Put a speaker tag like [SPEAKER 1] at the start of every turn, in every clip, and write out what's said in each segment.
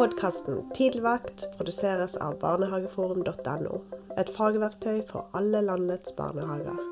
[SPEAKER 1] Podkasten Tidligvakt produseres av barnehageforum.no. Et fagverktøy for alle landets barnehager.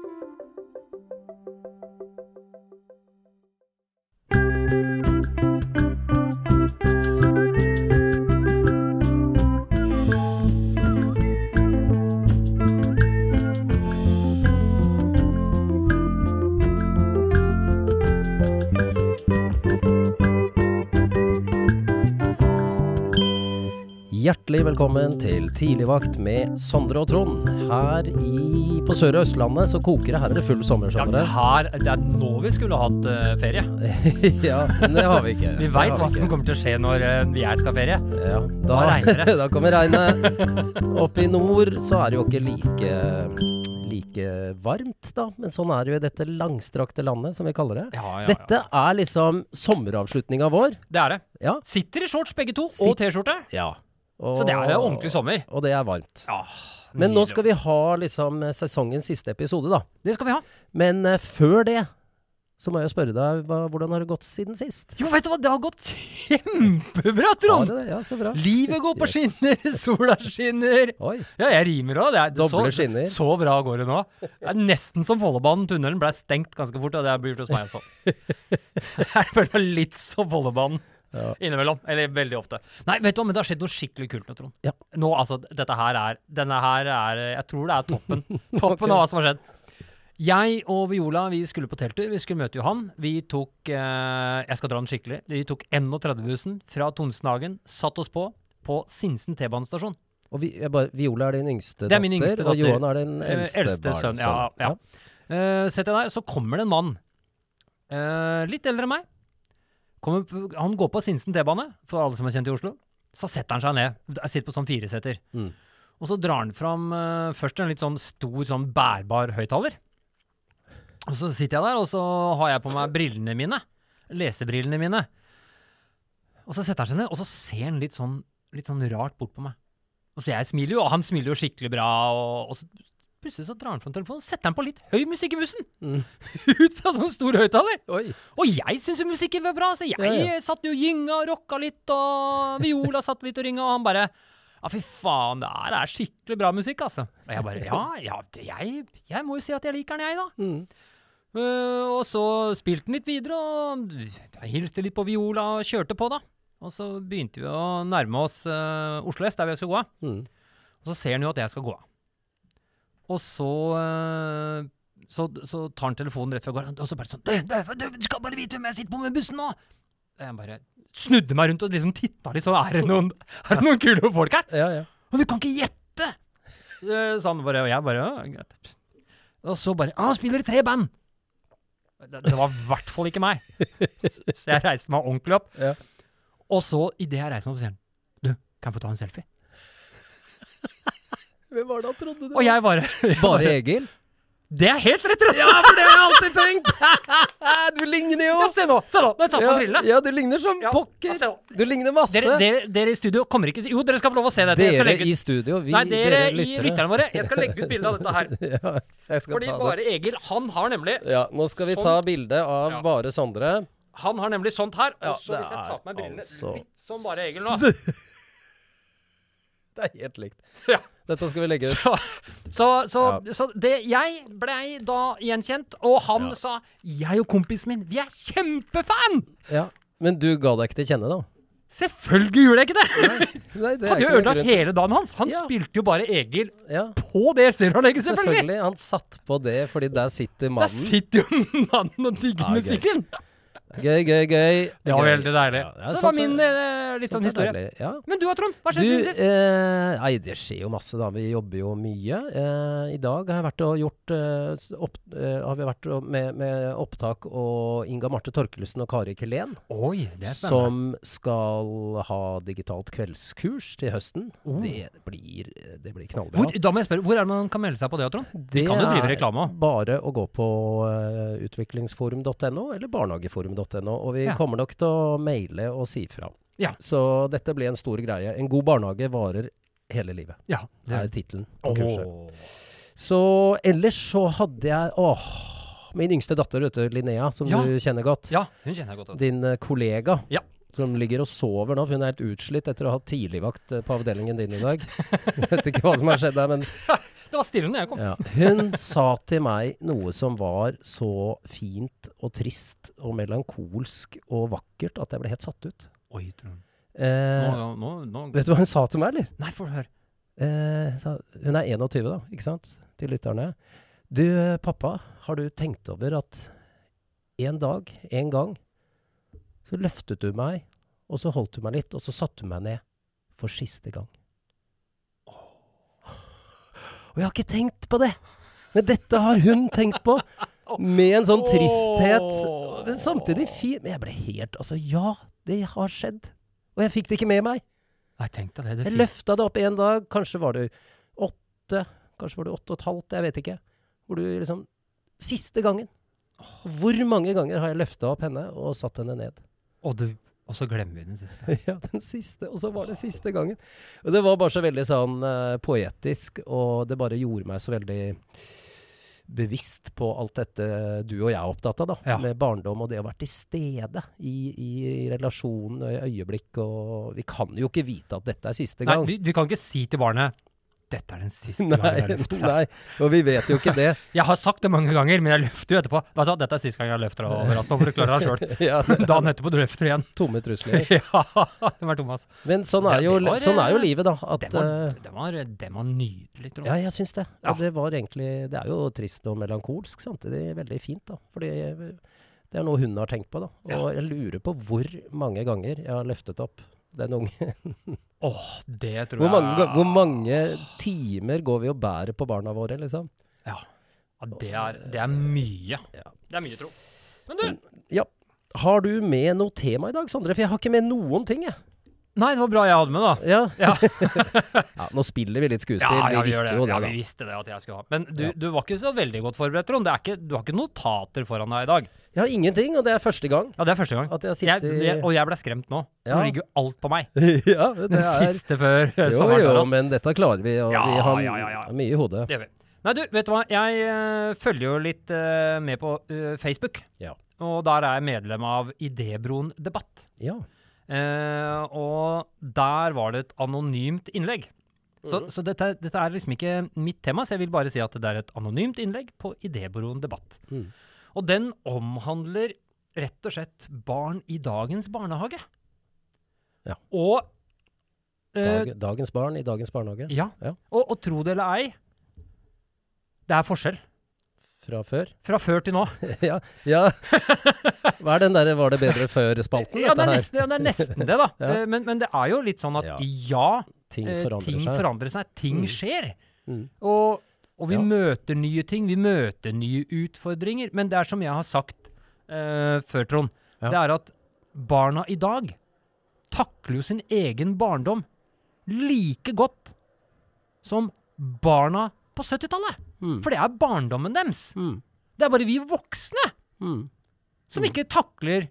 [SPEAKER 2] Hjertelig velkommen til Tidligvakt med Sondre og Trond. Her i, på Sør- og Østlandet så koker det. Her er det full sommer,
[SPEAKER 3] Ja,
[SPEAKER 2] skjønner
[SPEAKER 3] her, det er nå vi skulle hatt eh, ferie.
[SPEAKER 2] ja, men det har vi ikke.
[SPEAKER 3] Vi
[SPEAKER 2] Det
[SPEAKER 3] veit hva som
[SPEAKER 2] ikke.
[SPEAKER 3] kommer til å skje når eh, jeg skal ha ferie.
[SPEAKER 2] Ja, da,
[SPEAKER 3] Da regner det.
[SPEAKER 2] da kommer regnet. Oppe i nord så er det jo ikke like, like varmt, da. Men sånn er det jo i dette langstrakte landet, som vi kaller det.
[SPEAKER 3] Ja, ja,
[SPEAKER 2] Dette er liksom sommeravslutninga vår.
[SPEAKER 3] Det er det.
[SPEAKER 2] Ja.
[SPEAKER 3] Sitter i shorts begge to,
[SPEAKER 2] Sitt-
[SPEAKER 3] og T-skjorte.
[SPEAKER 2] ja. Og,
[SPEAKER 3] Så det er jo ordentlig sommer.
[SPEAKER 2] Og det er varmt.
[SPEAKER 3] Ja,
[SPEAKER 2] Men nå skal vi ha liksom sesongens siste episode, da.
[SPEAKER 3] Det skal vi ha.
[SPEAKER 2] Men uh, før det så må jeg spørre deg, hva, hvordan har det gått siden sist?
[SPEAKER 3] Jo, vet du hva, det har gått kjempebra, Trond!
[SPEAKER 2] det? Ja, så bra.
[SPEAKER 3] Livet går på
[SPEAKER 2] Yes.
[SPEAKER 3] skinner, sola skinner.
[SPEAKER 2] Oi.
[SPEAKER 3] Ja, jeg rimer òg.
[SPEAKER 2] Doble skinner.
[SPEAKER 3] Så bra går det nå. Det er nesten som Follobanen. Tunnelen ble stengt ganske fort, og det har blitt hos meg også. Jeg føler litt som Follobanen.
[SPEAKER 2] Ja.
[SPEAKER 3] Innimellom. Eller veldig ofte. Nei, vet du hva, men det har skjedd noe skikkelig kult nå, Trond.
[SPEAKER 2] Ja.
[SPEAKER 3] Nå, altså, dette her er Denne her er Jeg tror det er toppen. Toppen av hva som har skjedd. Jeg og Viola vi skulle på telttur. Vi skulle møte Johan. Vi tok eh, Jeg skal dra den skikkelig. Vi tok 31-bussen fra Tonsenhagen, satt oss på på Sinsen T-banestasjon.
[SPEAKER 2] Og vi, jeg bare, Viola er din yngste datter,
[SPEAKER 3] Det er min yngste
[SPEAKER 2] og. Johan er din
[SPEAKER 3] Eh,
[SPEAKER 2] eldste,
[SPEAKER 3] eldste
[SPEAKER 2] barn.
[SPEAKER 3] sønn, ja, ja. Eh, Sett deg der, så kommer det en mann. Uh, litt eldre enn meg. Kommer, han går på Sinsen T-bane, for alle som er kjent i Oslo. Så setter han seg ned. Jeg sitter på sånn fireseter.
[SPEAKER 2] Mm.
[SPEAKER 3] Og så drar han fram uh, først en litt sånn stor, sånn bærbar høyttaler. Og så sitter jeg der, og så har jeg på meg brillene mine. Lesebrillene mine. Og så setter han seg ned, og så ser han litt sånn, litt sånn rart bort på meg. Og så jeg smiler jo, og han smiler jo skikkelig bra, og, og så plutselig så drar han fram telefonen og setter han på litt høy musikk i bussen.
[SPEAKER 2] Mm.
[SPEAKER 3] Ut fra sånn stor høyttaler. Og jeg syns jo musikken var bra, så jeg
[SPEAKER 2] Ja, ja.
[SPEAKER 3] satt jo og gynga og rocka litt, og Viola satt litt og ringa, og han bare ja, fy faen, det her er skikkelig bra musikk, altså. Og jeg bare ja, ja, det, jeg, jeg må jo si at jeg liker den, jeg, da.
[SPEAKER 2] Mm.
[SPEAKER 3] Uh, og så spilte den litt videre, og hilste litt på Viola og kjørte på, da. Og så begynte vi å nærme oss uh, Oslo S, der vi skulle gå av.
[SPEAKER 2] Mm.
[SPEAKER 3] Og så ser han jo at jeg skal gå av. Og så, eh, så Så tar han telefonen rett før jeg går, og så bare sånn du, du, du skal bare vite hvem jeg sitter på med bussen nå! Jeg bare snudde meg rundt og liksom titta litt, så er det noen, er det noen kule folk her?
[SPEAKER 2] Ja, ja.
[SPEAKER 3] Og du kan ikke gjette! Så Sa han bare, og jeg bare ja, greit. Og så bare ah, Han spiller i tre band! Det, det var i hvert fall ikke meg. Så jeg reiste meg ordentlig opp.
[SPEAKER 2] Ja.
[SPEAKER 3] Og så, idet jeg reiser meg opp, sier han Du, kan jeg få ta en selfie?
[SPEAKER 2] Hvem var det han trodde
[SPEAKER 3] Og jeg bare jeg
[SPEAKER 2] Bare Egil?
[SPEAKER 3] Det er helt rett! rett.
[SPEAKER 2] Ja, for det har jeg alltid tenkt! du ligner jo
[SPEAKER 3] Ja, se nå! se nå, Nå har jeg tatt på
[SPEAKER 2] ja,
[SPEAKER 3] brillene.
[SPEAKER 2] ja, du ligner som
[SPEAKER 3] Ja,
[SPEAKER 2] pokker.
[SPEAKER 3] ja.
[SPEAKER 2] Du ligner masse.
[SPEAKER 3] Dere, dere, dere i studio kommer ikke til Jo, dere skal få lov å se dette. Jeg skal
[SPEAKER 2] Dere
[SPEAKER 3] legge ut,
[SPEAKER 2] i studio, vi,
[SPEAKER 3] nei, dere, i
[SPEAKER 2] lyttere.
[SPEAKER 3] lytterne våre. Jeg skal legge ut bilde av dette her.
[SPEAKER 2] ja, jeg skal
[SPEAKER 3] Fordi
[SPEAKER 2] ta det.
[SPEAKER 3] bare Egil, han har nemlig
[SPEAKER 2] Ja, nå skal vi
[SPEAKER 3] Sånn.
[SPEAKER 2] ta bilde av
[SPEAKER 3] Ja.
[SPEAKER 2] bare Sondre.
[SPEAKER 3] Han har nemlig sånt her.
[SPEAKER 2] Ja,
[SPEAKER 3] Og så
[SPEAKER 2] det
[SPEAKER 3] hvis jeg tar på meg brillene
[SPEAKER 2] altså-
[SPEAKER 3] litt som bare Egil nå
[SPEAKER 2] Det er helt likt.
[SPEAKER 3] Ja.
[SPEAKER 2] Dette skal vi legge ut.
[SPEAKER 3] Så, så, så,
[SPEAKER 2] Ja.
[SPEAKER 3] så det, jeg blei da gjenkjent, og han
[SPEAKER 2] Ja.
[SPEAKER 3] sa Jeg og kompisen min, vi er kjempefan!
[SPEAKER 2] Ja. Men du ga deg ikke til kjenne, da?
[SPEAKER 3] Selvfølgelig gjorde jeg ikke det!
[SPEAKER 2] Nei, det er
[SPEAKER 3] Hadde jo ødelagt hele dagen hans. Han
[SPEAKER 2] Ja.
[SPEAKER 3] spilte jo bare Egil
[SPEAKER 2] Ja,
[SPEAKER 3] på det stereoanlegget, selvfølgelig!
[SPEAKER 2] selvfølgelig. Han satt på det fordi der sitter mannen.
[SPEAKER 3] Der sitter jo mannen og digger
[SPEAKER 2] Ja, gøy. Gøy, gøy.
[SPEAKER 3] Det var veldig deilig.
[SPEAKER 2] Ja, det
[SPEAKER 3] så det var min eh, litt sånn
[SPEAKER 2] er
[SPEAKER 3] historie.
[SPEAKER 2] deilig, Ja.
[SPEAKER 3] Men du da, Trond? Hva skjedde siden sist?
[SPEAKER 2] eh, nei, det skjer jo masse, da. Vi jobber jo mye. Eh, I dag har jeg vært og gjort eh, opp, eh, Har vi vært og- med, med opptak og Inga Marte Torkelsen og Kari Kelen,
[SPEAKER 3] Oi, det er spennende.
[SPEAKER 2] som skal ha digitalt kveldskurs til høsten.
[SPEAKER 3] Oh.
[SPEAKER 2] Det blir, det blir knallbra.
[SPEAKER 3] Hvor, da må jeg spørre, hvor er det man kan melde seg på det, Trond?
[SPEAKER 2] Det
[SPEAKER 3] kan jo drive reklame.
[SPEAKER 2] Bare å gå på uh, utviklingsforum.no eller barnehageforum.no, og vi
[SPEAKER 3] Ja.
[SPEAKER 2] kommer nok til å maile og si fra.
[SPEAKER 3] Ja.
[SPEAKER 2] Så dette blir en stor greie. En god barnehage varer hele livet,
[SPEAKER 3] Ja.
[SPEAKER 2] Det er tittelen på kurset. Så ellers så hadde jeg Åh, min yngste datter, vet du, Linnea, som
[SPEAKER 3] Ja.
[SPEAKER 2] du kjenner godt.
[SPEAKER 3] Ja, hun kjenner godt.
[SPEAKER 2] Din eh, kollega.
[SPEAKER 3] Ja.
[SPEAKER 2] Som ligger og sover nå, for hun er helt utslitt etter å ha tidligvakt eh, på avdelingen din i dag. Jeg vet ikke hva som har skjedd der, men
[SPEAKER 3] Det var stille når jeg kom.
[SPEAKER 2] ja. Hun sa til meg noe som var så fint og trist og melankolsk og vakkert at jeg ble helt satt ut.
[SPEAKER 3] Oi, Trond.
[SPEAKER 2] Eh,
[SPEAKER 3] Nå, nå, nå.
[SPEAKER 2] vet du hva hun sa til meg, eller?
[SPEAKER 3] Nei, få høre.
[SPEAKER 2] Eh, hun er 21, da, ikke sant? Til lytterne. Du, eh, pappa, har du tenkt over at en dag, en gang, så løftet du meg, og så holdt du meg litt, og så satte du meg ned for siste gang. Og jeg har ikke tenkt på det! Men dette har hun tenkt på! Med en sånn tristhet. Men samtidig fin. Men jeg ble helt Altså, ja, det har skjedd. Og jeg fikk det ikke med meg.
[SPEAKER 3] Jeg tenkte det. det
[SPEAKER 2] Jeg løfta det opp en dag, kanskje var det åtte, kanskje var det åtte og et halvt, jeg vet ikke. Hvor du liksom Siste gangen. Hvor mange ganger har jeg løfta opp henne og satt henne ned?
[SPEAKER 3] Og, du, og så glemmer vi den siste.
[SPEAKER 2] ja, den siste. Og så var det siste gangen. Og det var bare så veldig sånn uh, poetisk, og det bare gjorde meg så veldig bevisst på alt dette du og jeg er opptatt av, da.
[SPEAKER 3] Ja.
[SPEAKER 2] Med barndom og det å være til stede i, i relasjonen og i øyeblikk. Og vi kan jo ikke vite at dette er siste
[SPEAKER 3] Nei,
[SPEAKER 2] gang.
[SPEAKER 3] vi, vi kan ikke si til barnet dette er den siste gangen jeg
[SPEAKER 2] Nei,
[SPEAKER 3] løfter deg.
[SPEAKER 2] nei, og vi vet jo ikke det.
[SPEAKER 3] Jeg har sagt det mange ganger, men jeg løfter jo etterpå. Vet du hva, dette er siste gang jeg løfter deg over. Altså, nå får du klare deg sjøl.
[SPEAKER 2] Ja,
[SPEAKER 3] Dagen etterpå du løfter igjen.
[SPEAKER 2] tomme trusler.
[SPEAKER 3] ja, det var Thomas.
[SPEAKER 2] Men sånn er jo,
[SPEAKER 3] det var,
[SPEAKER 2] sånn er jo
[SPEAKER 3] eh,
[SPEAKER 2] livet, da. At,
[SPEAKER 3] det, var,
[SPEAKER 2] det,
[SPEAKER 3] den var, det var nydelig, Trond.
[SPEAKER 2] ja, jeg syns det.
[SPEAKER 3] Ja.
[SPEAKER 2] Det var egentlig Det er jo trist og melankolsk, samtidig veldig fint, da. Fordi det er noe hun har tenkt på, da. Og jeg lurer på hvor mange ganger jeg har løftet opp den ungen.
[SPEAKER 3] Åh, det tror
[SPEAKER 2] Hvor mange, hvor mange timer går vi og bærer på barna våre, liksom?
[SPEAKER 3] Ja, det er, det er mye.
[SPEAKER 2] Ja.
[SPEAKER 3] Det er mye, tro. Men du,
[SPEAKER 2] Ja. Har du med noe tema i dag, Sondre? For jeg har ikke med noen ting, jeg.
[SPEAKER 3] Nei, det var bra jeg hadde med, da.
[SPEAKER 2] Ja.
[SPEAKER 3] Ja.
[SPEAKER 2] ja, nå spiller vi litt skuespill.
[SPEAKER 3] Ja,
[SPEAKER 2] vi
[SPEAKER 3] vi
[SPEAKER 2] visste
[SPEAKER 3] det.
[SPEAKER 2] jo det,
[SPEAKER 3] ja, vi visste det at jeg skulle ha. Men du, du var ikke så veldig godt forberedt, Trond. Du har ikke notater foran deg i dag.
[SPEAKER 2] Jeg har ingenting, og det er første gang
[SPEAKER 3] Ja, det er første gang.
[SPEAKER 2] jeg
[SPEAKER 3] Jeg, jeg, og jeg ble skremt nå. Nå ligger jo alt på meg.
[SPEAKER 2] Ja, det
[SPEAKER 3] Den
[SPEAKER 2] er
[SPEAKER 3] siste før
[SPEAKER 2] Jo,
[SPEAKER 3] sommeren.
[SPEAKER 2] jo,
[SPEAKER 3] tar
[SPEAKER 2] men dette klarer vi, og vi har
[SPEAKER 3] ja, ja, ja.
[SPEAKER 2] mye i hodet.
[SPEAKER 3] Det gjør vi. Nei, du, vet du hva? Jeg øh, følger jo litt øh, med på øh, Facebook.
[SPEAKER 2] Ja.
[SPEAKER 3] Og der er jeg medlem av Idébroen debatt.
[SPEAKER 2] Ja.
[SPEAKER 3] Eh, og der var det et anonymt innlegg. Så,
[SPEAKER 2] mm.
[SPEAKER 3] så dette, dette er liksom ikke mitt tema, så jeg vil bare si at det er et anonymt innlegg på Idébroen debatt.
[SPEAKER 2] Mm.
[SPEAKER 3] Og den omhandler rett og slett barn i dagens barnehage.
[SPEAKER 2] Ja.
[SPEAKER 3] Og eh,
[SPEAKER 2] Dag, dagens barn i dagens barnehage.
[SPEAKER 3] Ja.
[SPEAKER 2] Ja.
[SPEAKER 3] Og, og tro det eller ei, det er forskjell.
[SPEAKER 2] Fra før.
[SPEAKER 3] Fra før til nå.
[SPEAKER 2] ja. ja. Hva er den derre 'var det bedre før'-spalten?
[SPEAKER 3] Ja, det er nesten, ja, det, er nesten det, da.
[SPEAKER 2] Ja.
[SPEAKER 3] Eh, men, men det er jo litt sånn at
[SPEAKER 2] Ja. Ting
[SPEAKER 3] eh,
[SPEAKER 2] forandrer
[SPEAKER 3] ting
[SPEAKER 2] seg.
[SPEAKER 3] forandrer seg. Ting
[SPEAKER 2] Mm.
[SPEAKER 3] skjer.
[SPEAKER 2] Mm.
[SPEAKER 3] Og, og vi møter nye ting. Vi møter nye utfordringer. Men det er som jeg har sagt uh, før, Trond. Det er at barna i dag takler jo sin egen barndom like godt som barna på 70-tallet.
[SPEAKER 2] Mm.
[SPEAKER 3] For det er barndommen deres.
[SPEAKER 2] Mm.
[SPEAKER 3] Det er bare vi voksne
[SPEAKER 2] Mm.
[SPEAKER 3] som ikke takler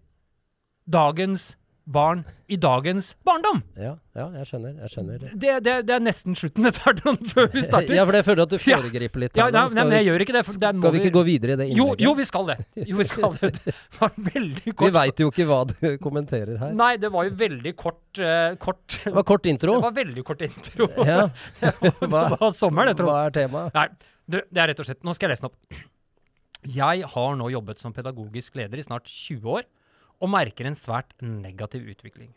[SPEAKER 3] dagens barn i dagens barndom.
[SPEAKER 2] Ja, ja, jeg skjønner. Jeg skjønner.
[SPEAKER 3] Det, det, det er nesten slutten dette her, før vi starter.
[SPEAKER 2] Ja, for jeg føler at du foregriper litt.
[SPEAKER 3] Ja,
[SPEAKER 2] ja
[SPEAKER 3] nei, men jeg gjør ikke det.
[SPEAKER 2] Skal vi ikke gå videre i det
[SPEAKER 3] jo,
[SPEAKER 2] innlegget?
[SPEAKER 3] jo, vi skal det. Jo, vi skal det. Det var veldig
[SPEAKER 2] Vi veit jo ikke hva du kommenterer her.
[SPEAKER 3] Nei, det var jo veldig kort uh, Kort
[SPEAKER 2] Det var kort intro.
[SPEAKER 3] Det var veldig kort intro.
[SPEAKER 2] Ja.
[SPEAKER 3] det var sommer, det, Trond.
[SPEAKER 2] Hva er temaet?
[SPEAKER 3] Nei, du, det er rett og slett Nå skal jeg lese den opp. Jeg har nå jobbet som pedagogisk leder i snart 20 år, og merker en svært negativ utvikling.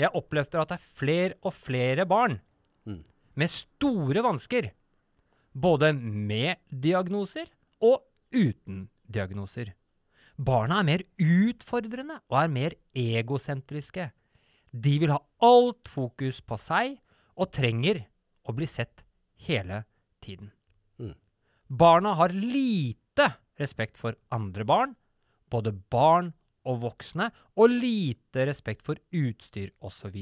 [SPEAKER 3] Jeg opplever at det er flere og flere barn
[SPEAKER 2] Mm.
[SPEAKER 3] med store vansker, både med diagnoser og uten diagnoser. Barna er mer utfordrende og er mer egosentriske. De vil ha alt fokus på seg og trenger å bli sett hele tiden.
[SPEAKER 2] Mm.
[SPEAKER 3] Barna har lite respekt for andre barn, både barn og voksne, og lite respekt for utstyr osv.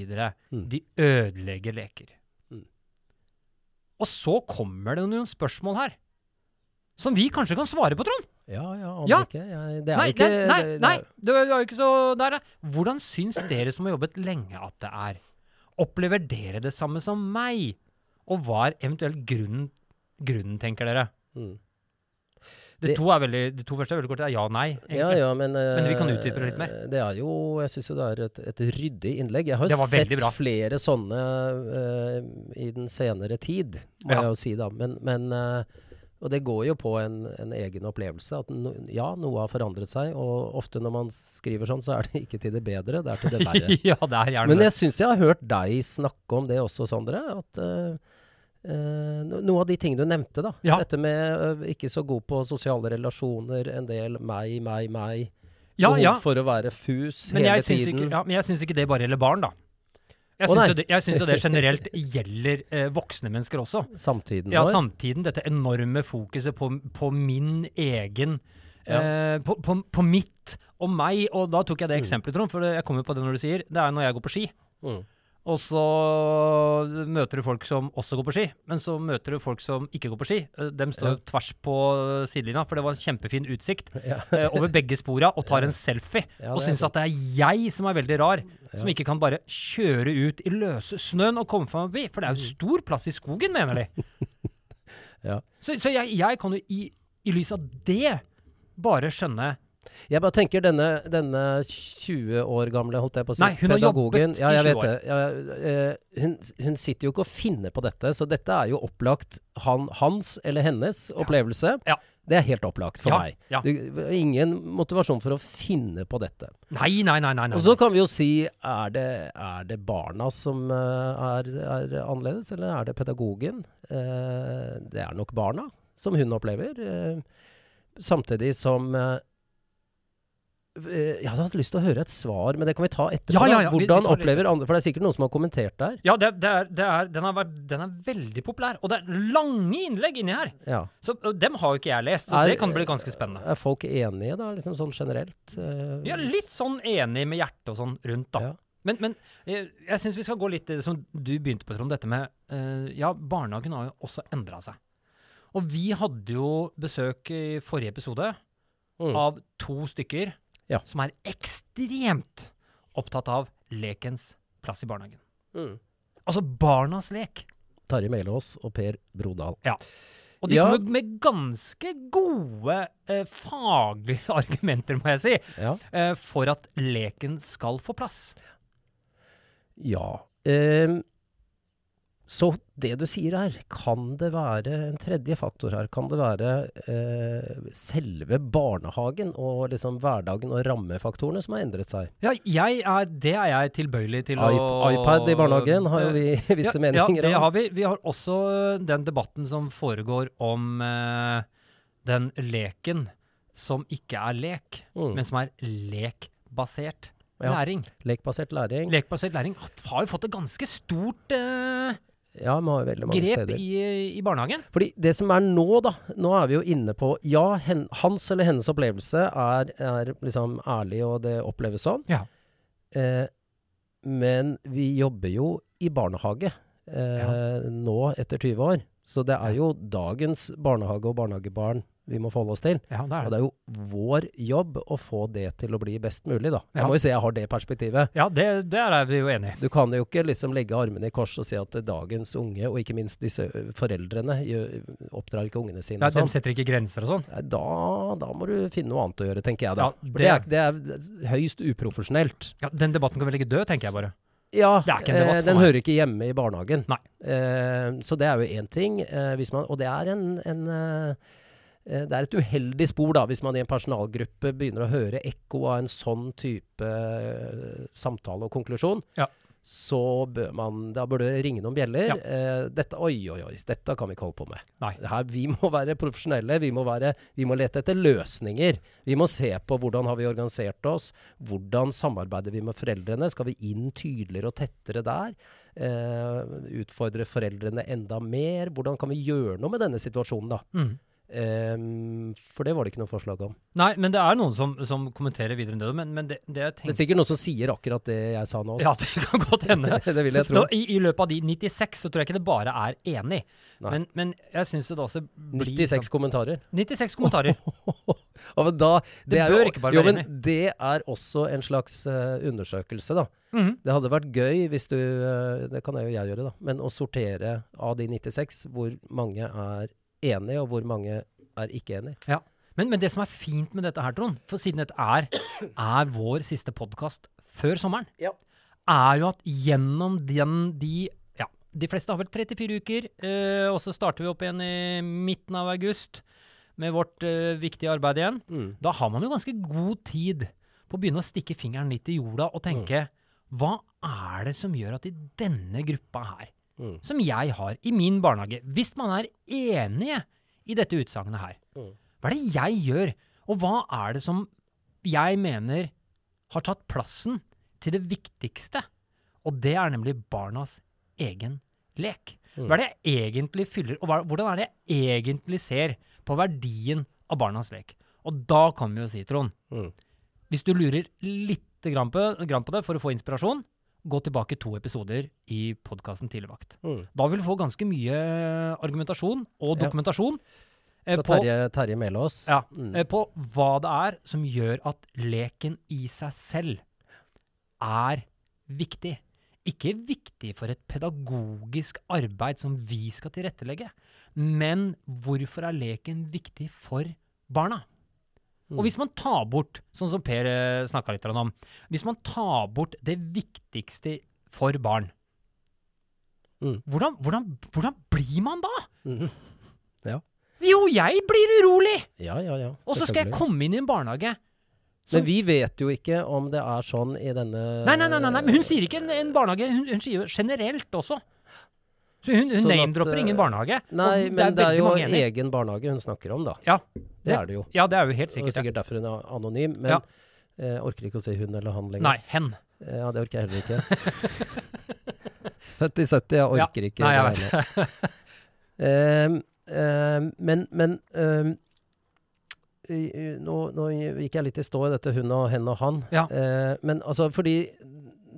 [SPEAKER 2] Mm.
[SPEAKER 3] De ødelegger leker.
[SPEAKER 2] Mm.
[SPEAKER 3] Og så kommer det noen spørsmål her, som vi kanskje kan svare på, Trond.
[SPEAKER 2] Ja, ja, aner
[SPEAKER 3] Ja.
[SPEAKER 2] ikke. Jeg, det er
[SPEAKER 3] Nei,
[SPEAKER 2] ikke
[SPEAKER 3] det, nei,
[SPEAKER 2] det-
[SPEAKER 3] nei, det er jo ikke så der. Hvordan syns dere som har jobbet lenge at det er? Opplever dere det samme som meg? Og hva er eventuelt grunnen, grunnen tenker dere?
[SPEAKER 2] Mm.
[SPEAKER 3] De to, er veldig, de to første er veldig korte. Det er ja og nei. egentlig.
[SPEAKER 2] Ja, ja, men,
[SPEAKER 3] Men vi kan
[SPEAKER 2] eh,
[SPEAKER 3] utdype det litt mer.
[SPEAKER 2] Det er jo Jeg syns jo det er et, et ryddig innlegg. Jeg har jo sett
[SPEAKER 3] bra.
[SPEAKER 2] flere sånne uh, i den senere tid, må
[SPEAKER 3] Ja.
[SPEAKER 2] jeg jo si, da. Men, men uh, Og det går jo på en, en egen opplevelse. At no, ja, noe har forandret seg. Og ofte når man skriver sånn, så er det ikke til det bedre, det er til det verre.
[SPEAKER 3] ja, det er gjerne
[SPEAKER 2] Men jeg syns jeg har hørt deg snakke om det også, Sondre. At eh, no- noe av de tingene du nevnte, da.
[SPEAKER 3] Ja.
[SPEAKER 2] Dette med uh, ikke så god på sosiale relasjoner, en del meg, meg, meg.
[SPEAKER 3] Ja,
[SPEAKER 2] Behov
[SPEAKER 3] ja.
[SPEAKER 2] for å være fus
[SPEAKER 3] Men
[SPEAKER 2] hele tiden.
[SPEAKER 3] ikke, ja, men jeg syns ikke det bare gjelder barn, da. Jeg syns
[SPEAKER 2] nei.
[SPEAKER 3] jo, det- jeg syns jo det generelt gjelder eh, voksne mennesker også.
[SPEAKER 2] Samtiden
[SPEAKER 3] Ja, samtiden dette enorme fokuset på, på min egen eh, på, på, på mitt og meg. Og da tok jeg det
[SPEAKER 2] Mm.
[SPEAKER 3] eksempelet, Trond, for jeg kommer på det når du sier Det er når jeg går på ski.
[SPEAKER 2] Mm.
[SPEAKER 3] Og så møter du folk som også går på ski, men så møter du folk som ikke går på ski. De står
[SPEAKER 2] Ja.
[SPEAKER 3] tvers på sidelinja, for det var en kjempefin utsikt
[SPEAKER 2] Ja.
[SPEAKER 3] eh, over begge spora, og tar en selfie.
[SPEAKER 2] Ja,
[SPEAKER 3] og syns at det er jeg som er veldig rar, som ikke kan bare kjøre ut i løse snøen og komme fra forbi. For det er jo stor plass i skogen, mener de.
[SPEAKER 2] Ja.
[SPEAKER 3] Så, så jeg, jeg kan jo i, i lys av det bare skjønne
[SPEAKER 2] Jeg bare tenker denne, denne 20 år gamle, holdt jeg på å si,
[SPEAKER 3] Nei, hun har
[SPEAKER 2] pedagogen
[SPEAKER 3] jobbet
[SPEAKER 2] ja, jeg vet det. Ja, eh, hun, hun sitter jo ikke og finner på dette, så dette er jo opplagt han, hans eller hennes opplevelse.
[SPEAKER 3] Ja.
[SPEAKER 2] Det er helt opplagt for
[SPEAKER 3] Ja,
[SPEAKER 2] meg.
[SPEAKER 3] ja.
[SPEAKER 2] Du, ingen motivasjon for å finne på dette.
[SPEAKER 3] Nei, nei, nei. nei, nei.
[SPEAKER 2] Og så kan vi jo si er det, er det barna som eh, er, er annerledes, eller er det pedagogen? Eh, det er nok barna som hun opplever. eh, samtidig som eh, Jeg hadde hatt lyst til å høre et svar, men det kan vi ta etterpå.
[SPEAKER 3] Ja, ja, ja, vi- vi
[SPEAKER 2] Hvordan opplever andre For det er sikkert noen som har kommentert der.
[SPEAKER 3] Ja, det, det er, det er, den, har vært, den er veldig populær. Og det er lange innlegg inni her.
[SPEAKER 2] Ja.
[SPEAKER 3] Så dem har jo ikke jeg lest, så
[SPEAKER 2] Er-
[SPEAKER 3] det kan bli ganske spennende.
[SPEAKER 2] Er folk enige, da, liksom sånn generelt?
[SPEAKER 3] Uh, er litt sånn enig med hjertet og sånn rundt, da.
[SPEAKER 2] Ja.
[SPEAKER 3] Men, men jeg, jeg syns vi skal gå litt som du begynte på, Trond. Dette med uh, Ja, barnehagen har jo også endra seg. Og vi hadde jo besøk i forrige episode
[SPEAKER 2] Mm.
[SPEAKER 3] av to stykker
[SPEAKER 2] Ja.
[SPEAKER 3] som er ekstremt opptatt av lekens plass i barnehagen.
[SPEAKER 2] Mm.
[SPEAKER 3] Altså barnas lek.
[SPEAKER 2] Tarjei Melås og Per Brodal. Ja.
[SPEAKER 3] Og de
[SPEAKER 2] Ja.
[SPEAKER 3] kommer med ganske gode eh, faglige argumenter, må jeg si,
[SPEAKER 2] Ja.
[SPEAKER 3] eh, for at leken skal få plass.
[SPEAKER 2] Ja. Eh, så det du sier her, kan det være en tredje faktor her? Kan det være eh, selve barnehagen og liksom hverdagen og rammefaktorene som har endret seg?
[SPEAKER 3] Ja, jeg er, det er jeg tilbøyelig til å
[SPEAKER 2] iPad i barnehagen har jo vi visse
[SPEAKER 3] ja,
[SPEAKER 2] meninger
[SPEAKER 3] Ja, det
[SPEAKER 2] om.
[SPEAKER 3] har vi. Vi har også den debatten som foregår om eh, den leken som ikke er lek,
[SPEAKER 2] Mm.
[SPEAKER 3] men som er lekbasert
[SPEAKER 2] Ja.
[SPEAKER 3] læring.
[SPEAKER 2] Lekbasert læring.
[SPEAKER 3] Lekbasert læring har jo fått et ganske stort eh,
[SPEAKER 2] Ja, vi har veldig mange
[SPEAKER 3] grep
[SPEAKER 2] steder.
[SPEAKER 3] i, i barnehagen.
[SPEAKER 2] Fordi det som er nå, da Nå er vi jo inne på Ja, hen, hans eller hennes opplevelse er, er liksom ærlig, og det oppleves sånn.
[SPEAKER 3] Ja.
[SPEAKER 2] Eh, men vi jobber jo i barnehage eh, nå etter 20 år. Så det er jo dagens barnehage og barnehagebarn vi må forholde oss til.
[SPEAKER 3] Ja, det
[SPEAKER 2] Og det er jo vår jobb å få det til å bli best mulig, da.
[SPEAKER 3] Ja.
[SPEAKER 2] Jeg må jo si jeg har det perspektivet.
[SPEAKER 3] Ja, det, der er vi jo enige.
[SPEAKER 2] Du kan jo ikke liksom legge armene i kors og si at dagens unge, og ikke minst disse foreldrene, oppdrar ikke ungene sine
[SPEAKER 3] Ja, de
[SPEAKER 2] sånn.
[SPEAKER 3] setter ikke grenser og sånn.
[SPEAKER 2] Da, da må du finne noe annet å gjøre, tenker jeg da.
[SPEAKER 3] Ja, det-
[SPEAKER 2] det, er, det er høyst uprofesjonelt.
[SPEAKER 3] Ja, Den debatten kan vi legge død, tenker jeg bare.
[SPEAKER 2] Ja, eh, den hører ikke hjemme i barnehagen. Eh, så det er jo én ting. Eh, hvis man, og det er en, en eh, eh, det er et uheldig spor da, hvis man i en personalgruppe begynner å høre ekko av en sånn type eh, samtale og konklusjon.
[SPEAKER 3] Ja.
[SPEAKER 2] Så bør man, da burde det ringe noen bjeller.
[SPEAKER 3] Ja.
[SPEAKER 2] Eh, dette, oi, oi, oi, dette kan vi ikke holde på med. Her, vi må være profesjonelle. Vi må, være, vi må lete etter løsninger. Vi må se på hvordan har vi organisert oss. Hvordan samarbeider vi med foreldrene? Skal vi inn tydeligere og tettere der? Eh, utfordre foreldrene enda mer? Hvordan kan vi gjøre noe med denne situasjonen, da?
[SPEAKER 3] Mm.
[SPEAKER 2] Eh, for det var det ikke noe forslag om.
[SPEAKER 3] Nei, men det er noen som, som kommenterer videre enn det. Men, men det, det jeg
[SPEAKER 2] Det er sikkert noen som sier akkurat det jeg sa nå.
[SPEAKER 3] Ja, det kan godt hende.
[SPEAKER 2] det vil jeg tro.
[SPEAKER 3] Nå, i, I løpet av de 96 så tror jeg ikke det bare er enig. Men, men jeg syns det også blir
[SPEAKER 2] 96 kommentarer.
[SPEAKER 3] sånn- 96 kommentarer.
[SPEAKER 2] Ja, men da, det,
[SPEAKER 3] Det
[SPEAKER 2] er
[SPEAKER 3] bør
[SPEAKER 2] jo,
[SPEAKER 3] ikke bare
[SPEAKER 2] jo,
[SPEAKER 3] være
[SPEAKER 2] men Det er også en slags uh, undersøkelse, da.
[SPEAKER 3] Mhm.
[SPEAKER 2] Det hadde vært gøy hvis du uh, Det kan jeg jo jeg gjøre, da. Men å sortere av de 96 hvor mange er enige, og hvor mange er ikke enige.
[SPEAKER 3] Men, men det som er fint med dette her, Trond, for siden dette er, er vår siste podkast før sommeren,
[SPEAKER 2] Ja.
[SPEAKER 3] er jo at gjennom den, de Ja, de fleste har vel 34 uker, øh, og så starter vi opp igjen i midten av august med vårt øh, viktige arbeid igjen.
[SPEAKER 2] Mm.
[SPEAKER 3] Da har man jo ganske god tid på å begynne å stikke fingeren litt i jorda og tenke Hva er det som gjør at i denne gruppa her,
[SPEAKER 2] Mm.
[SPEAKER 3] som jeg har i min barnehage Hvis man er enige i dette utsagnet her,
[SPEAKER 2] Mm.
[SPEAKER 3] hva er det jeg gjør, og hva er det som jeg mener har tatt plassen til det viktigste? Og det er nemlig barnas egen lek.
[SPEAKER 2] Mm.
[SPEAKER 3] Hva er det jeg egentlig fyller, og hva, hvordan er det jeg egentlig ser på verdien av barnas lek? Og da kan vi jo si, Trond,
[SPEAKER 2] Mm.
[SPEAKER 3] hvis du lurer litt grann på, grann på det for å få inspirasjon, gå tilbake to episoder i podkasten Tidligvakt.
[SPEAKER 2] Mm.
[SPEAKER 3] Da vil du få ganske mye argumentasjon og dokumentasjon Ja.
[SPEAKER 2] Fra
[SPEAKER 3] på,
[SPEAKER 2] Terje, Terje Melås.
[SPEAKER 3] ja,
[SPEAKER 2] Mm.
[SPEAKER 3] eh, på hva det er som gjør at leken i seg selv er viktig. Ikke viktig for et pedagogisk arbeid som vi skal tilrettelegge, men hvorfor er leken viktig for barna?
[SPEAKER 2] Mm.
[SPEAKER 3] Og hvis man tar bort, sånn som Per uh, snakka litt om, hvis man tar bort det viktigste for barn,
[SPEAKER 2] Mm.
[SPEAKER 3] hvordan, hvordan, hvordan blir man da?
[SPEAKER 2] Mhm.
[SPEAKER 3] Jo, jeg blir urolig!
[SPEAKER 2] Ja, ja, ja.
[SPEAKER 3] Og så skal jeg komme inn i en barnehage. som-
[SPEAKER 2] Men vi vet jo ikke om det er sånn i denne
[SPEAKER 3] Nei, nei, nei, nei, nei, men hun sier ikke en, en barnehage, hun, hun sier generelt også. Så hun, hun name-dropper
[SPEAKER 2] eh,
[SPEAKER 3] ingen barnehage.
[SPEAKER 2] Nei, men det er, jo egen barnehage hun snakker om, da.
[SPEAKER 3] Ja,
[SPEAKER 2] Det er det jo.
[SPEAKER 3] ja, det er jo helt sikkert. det.
[SPEAKER 2] sikkert derfor hun er anonym. Men
[SPEAKER 3] Ja.
[SPEAKER 2] eh, orker ikke å si hun eller han lenger.
[SPEAKER 3] Nei, hen.
[SPEAKER 2] Eh, Ja, det orker jeg heller ikke. Født i 70, jeg
[SPEAKER 3] Ja.
[SPEAKER 2] orker ikke
[SPEAKER 3] Nei, jeg vet.
[SPEAKER 2] um, ehm, men men um, i- i- nå, nå gikk jeg litt i stå i dette hun og hen og han.
[SPEAKER 3] Ja.
[SPEAKER 2] Uh, men altså, fordi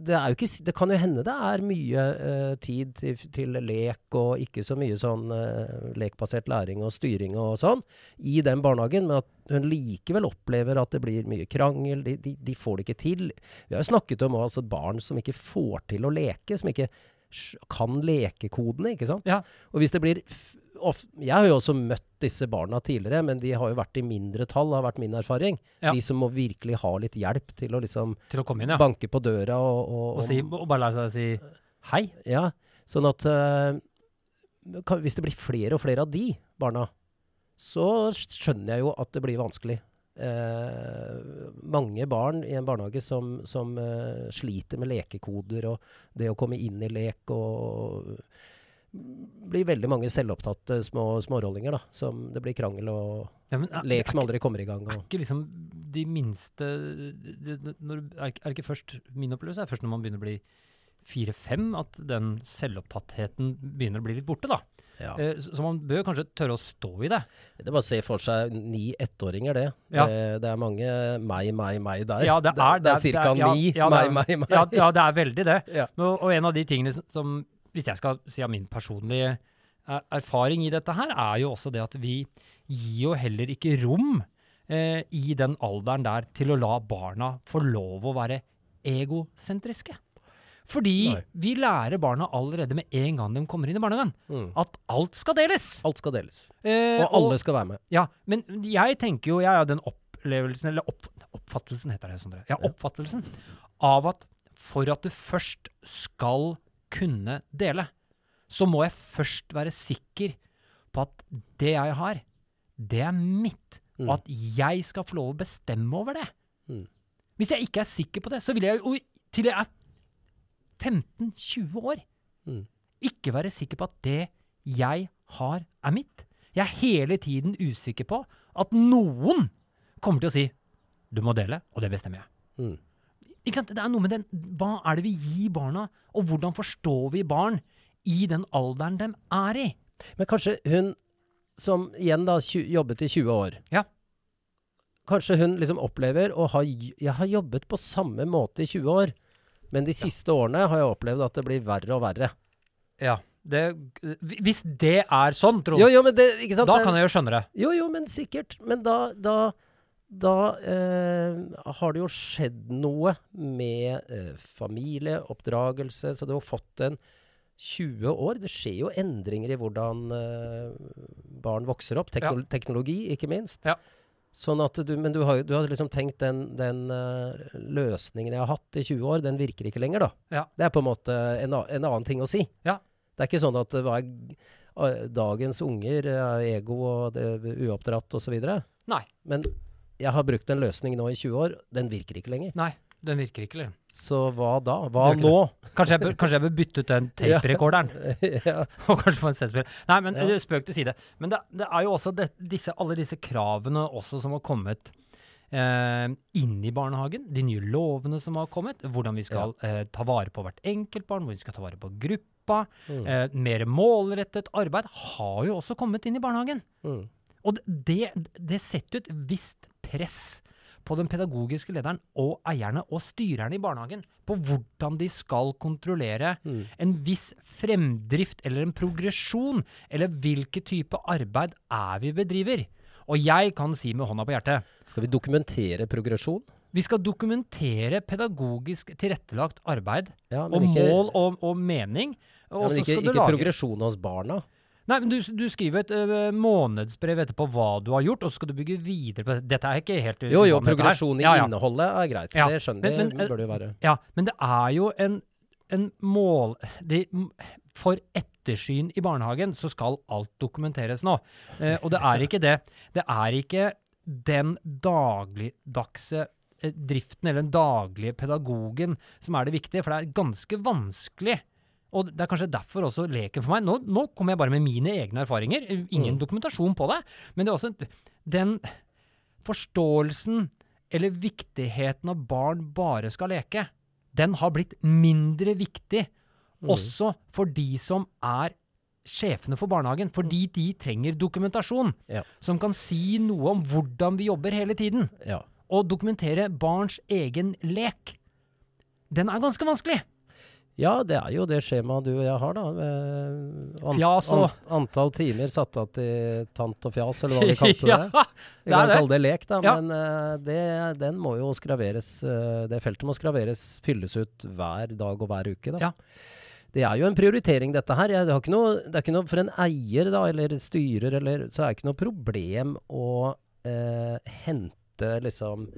[SPEAKER 2] det, er ikke, det kan jo hende det er mye uh, tid til, til lek og ikke så mye sånn uh, lekbasert læring og styring og sånn i den barnehagen, men at hun likevel opplever at det blir mye krangel. De, de, de får det ikke til. Vi har jo snakket om altså, barn som ikke får til å leke, som ikke kan lekekodene, ikke sant?
[SPEAKER 3] Ja.
[SPEAKER 2] Og hvis det blir of, Jeg har jo også møtt disse barna tidligere, men de har jo vært i mindre tall, har vært min erfaring.
[SPEAKER 3] Ja.
[SPEAKER 2] De som må virkelig ha litt hjelp til å liksom
[SPEAKER 3] Til å komme inn, ja.
[SPEAKER 2] banke på døra og, og,
[SPEAKER 3] Og, si, og bare la seg si hei.
[SPEAKER 2] Ja, sånn at uh, kan, Hvis det blir flere og flere av de barna, så skjønner jeg jo at det blir vanskelig. Uh, mange barn i en barnehage som, som uh, sliter med lekekoder og det å komme inn i lek og blir veldig mange selvopptatte små smårollinger, da. Som det blir krangel og
[SPEAKER 3] Ja, men, er,
[SPEAKER 2] lek som aldri kommer i gang.
[SPEAKER 3] er ikke liksom de minste det- når, er, er ikke først Min opplevelse er først når man begynner å bli fire-fem, at den selvopptattheten begynner å bli litt borte, da.
[SPEAKER 2] ja.
[SPEAKER 3] Eh, så, så man bør kanskje tørre å stå i det.
[SPEAKER 2] Det er bare å se for seg ni ettåringer, det.
[SPEAKER 3] Ja.
[SPEAKER 2] det. Det er mange meg, meg, meg der.
[SPEAKER 3] Ja, det er-
[SPEAKER 2] det,
[SPEAKER 3] det
[SPEAKER 2] er
[SPEAKER 3] er-
[SPEAKER 2] ca.
[SPEAKER 3] ja,
[SPEAKER 2] ni
[SPEAKER 3] ja,
[SPEAKER 2] meg, meg, meg.
[SPEAKER 3] Ja, det er veldig det. Og, og en av de tingene som Hvis jeg skal si av min personlige er, erfaring i dette her, er jo også det at vi gir jo heller ikke rom eh, i den alderen der til å la barna få lov å være egosentriske. Fordi
[SPEAKER 2] Nei.
[SPEAKER 3] vi lærer barna allerede med en gang de kommer inn i barnehagen,
[SPEAKER 2] Mm.
[SPEAKER 3] at alt skal deles.
[SPEAKER 2] Alt skal deles.
[SPEAKER 3] Eh,
[SPEAKER 2] Og alle skal være med.
[SPEAKER 3] ja, men jeg tenker jo, jeg har den opplevelsen, eller opp, oppfattelsen heter det, Sondre.
[SPEAKER 2] Ja.
[SPEAKER 3] oppfattelsen av at for at du først skal kunne dele, så må jeg først være sikker på at det jeg har, det er mitt,
[SPEAKER 2] Mm.
[SPEAKER 3] og at jeg skal få lov å bestemme over det.
[SPEAKER 2] Mm.
[SPEAKER 3] Hvis jeg ikke er sikker på det, så vil jeg jo til jeg er 15-20 år
[SPEAKER 2] Mm.
[SPEAKER 3] ikke være sikker på at det jeg har, er mitt. Jeg er hele tiden usikker på at noen kommer til å si du må dele, og det bestemmer jeg. Ikke sant? Det er noe med den, Hva er det vi gir barna, og hvordan forstår vi barn i den alderen de er i?
[SPEAKER 2] Men kanskje hun som igjen da jobbet i 20 år
[SPEAKER 3] Ja.
[SPEAKER 2] Kanskje hun liksom opplever å ha Jeg har jobbet på samme måte i 20 år, men de siste årene har jeg opplevd at det blir verre og verre.
[SPEAKER 3] Ja, det, Hvis det er sånn, Trond,
[SPEAKER 2] Jo, jo, men det, ikke sant?
[SPEAKER 3] da kan jeg jo skjønne det.
[SPEAKER 2] Jo, jo, men sikkert. Men da, da, da eh, har det jo skjedd noe med eh, familie, oppdragelse, så du har fått en 20 år. Det skjer jo endringer i hvordan eh, barn vokser opp. Teknol Teknologi, ikke minst.
[SPEAKER 3] Ja.
[SPEAKER 2] Sånn at du, men du har, du har liksom tenkt den, den uh, løsningen jeg har hatt i 20 år, den virker ikke lenger, da.
[SPEAKER 3] Ja.
[SPEAKER 2] Det er på en måte en, en annen ting å si.
[SPEAKER 3] Ja.
[SPEAKER 2] Det er ikke sånn at det var eh, dagens unger er ego og det, er uoppdratt osv.
[SPEAKER 3] Nei.
[SPEAKER 2] Men jeg har brukt en løsning nå i 20 år. Den virker ikke lenger.
[SPEAKER 3] Nei, den virker ikke. lenger.
[SPEAKER 2] Så hva da? Hva nå?
[SPEAKER 3] Kanskje jeg bør, kanskje jeg bør bytte ut den tape-rekorderen?
[SPEAKER 2] ja.
[SPEAKER 3] Og kanskje få en CD-spiller. Nei, men
[SPEAKER 2] Ja.
[SPEAKER 3] spøk til side. Men det, det er jo også det, disse, alle disse kravene også som har kommet eh, inn i barnehagen. De nye lovene som har kommet. Hvordan vi skal eh, ta vare på hvert enkelt barn, hvordan vi skal ta vare på gruppa.
[SPEAKER 2] Mm.
[SPEAKER 3] Eh, mer målrettet arbeid har jo også kommet inn i barnehagen.
[SPEAKER 2] Mm.
[SPEAKER 3] Og det, det setter et visst press på den pedagogiske lederen og eierne og styrerne i barnehagen på hvordan de skal kontrollere
[SPEAKER 2] Mm.
[SPEAKER 3] en viss fremdrift eller en progresjon, eller hvilken type arbeid er vi bedriver. Og jeg kan si med hånda på hjertet
[SPEAKER 2] Skal vi dokumentere progresjon?
[SPEAKER 3] vi skal dokumentere pedagogisk tilrettelagt arbeid
[SPEAKER 2] Ja,
[SPEAKER 3] og mål og, og mening.
[SPEAKER 2] ja, men ikke, ikke
[SPEAKER 3] lage
[SPEAKER 2] progresjon hos barna.
[SPEAKER 3] Nei, men du, du skriver et ø, månedsbrev etterpå hva du har gjort, og så skal du bygge videre på det. Dette er ikke helt
[SPEAKER 2] Jo, jo, progresjon i
[SPEAKER 3] ja, ja.
[SPEAKER 2] innholdet er greit.
[SPEAKER 3] Ja,
[SPEAKER 2] Det skjønner
[SPEAKER 3] men- men,
[SPEAKER 2] bør det jo være.
[SPEAKER 3] Ja, men det er jo en, en mål De, For ettersyn i barnehagen så skal alt dokumenteres nå. Eh, og det er ikke det. Det er ikke den dagligdagse driften eller den daglige pedagogen som er det viktige, for det er ganske vanskelig. Og det er kanskje derfor også leken for meg. Nå, nå kommer jeg bare med mine egne erfaringer. Ingen
[SPEAKER 2] Mm.
[SPEAKER 3] dokumentasjon på det. Men det er også den forståelsen eller viktigheten av barn bare skal leke, den har blitt mindre viktig
[SPEAKER 2] Mm.
[SPEAKER 3] også for de som er sjefene for barnehagen, fordi de trenger dokumentasjon
[SPEAKER 2] Ja.
[SPEAKER 3] som kan si noe om hvordan vi jobber hele tiden.
[SPEAKER 2] Ja.
[SPEAKER 3] Og dokumentere barns egen lek. Den er ganske vanskelig.
[SPEAKER 2] Ja, det er jo det skjemaet du og jeg har, da. Eh, An
[SPEAKER 3] Fjas og-
[SPEAKER 2] an antall timer satt av til tant og fjas, eller hva vi kalte
[SPEAKER 3] ja,
[SPEAKER 2] det. Vi kan
[SPEAKER 3] det.
[SPEAKER 2] kalle det lek, da,
[SPEAKER 3] Ja.
[SPEAKER 2] men uh, det, den må jo skraveres uh, Det feltet må skraveres, fylles ut hver dag og hver uke. Da.
[SPEAKER 3] Ja.
[SPEAKER 2] Det er jo en prioritering, dette her. Jeg, det, noe, det er ikke noe For en eier da, eller styrer, eller, så er det ikke noe problem å uh, hente liksom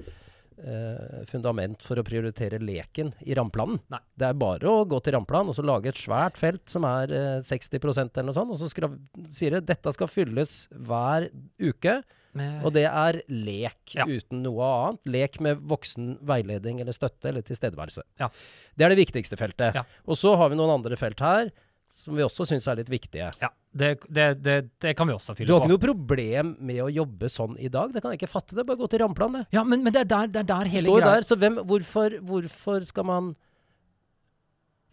[SPEAKER 2] eh, fundament for å prioritere leken i rammeplanen. Det er bare å gå til rammeplan og så lage et svært felt som er eh, 60% eller noe sånt, og så skra- sier det dette skal fylles hver uke.
[SPEAKER 3] Med,
[SPEAKER 2] Og det er lek
[SPEAKER 3] Ja.
[SPEAKER 2] uten noe annet. Lek med voksen veiledning eller støtte eller tilstedeværelse.
[SPEAKER 3] Ja.
[SPEAKER 2] Det er det viktigste feltet.
[SPEAKER 3] Ja.
[SPEAKER 2] Og så har vi noen andre felt her som vi også syns er litt viktige.
[SPEAKER 3] ja, det, det, det, det kan vi også fylle på.
[SPEAKER 2] Du har
[SPEAKER 3] på.
[SPEAKER 2] ikke noe problem med å jobbe sånn i dag. Det kan jeg ikke fatte. det Bare gå til rammeplan, det.
[SPEAKER 3] Ja, men, men det, er der, det er der hele
[SPEAKER 2] står
[SPEAKER 3] greia
[SPEAKER 2] der. Så hvem, hvorfor, hvorfor skal man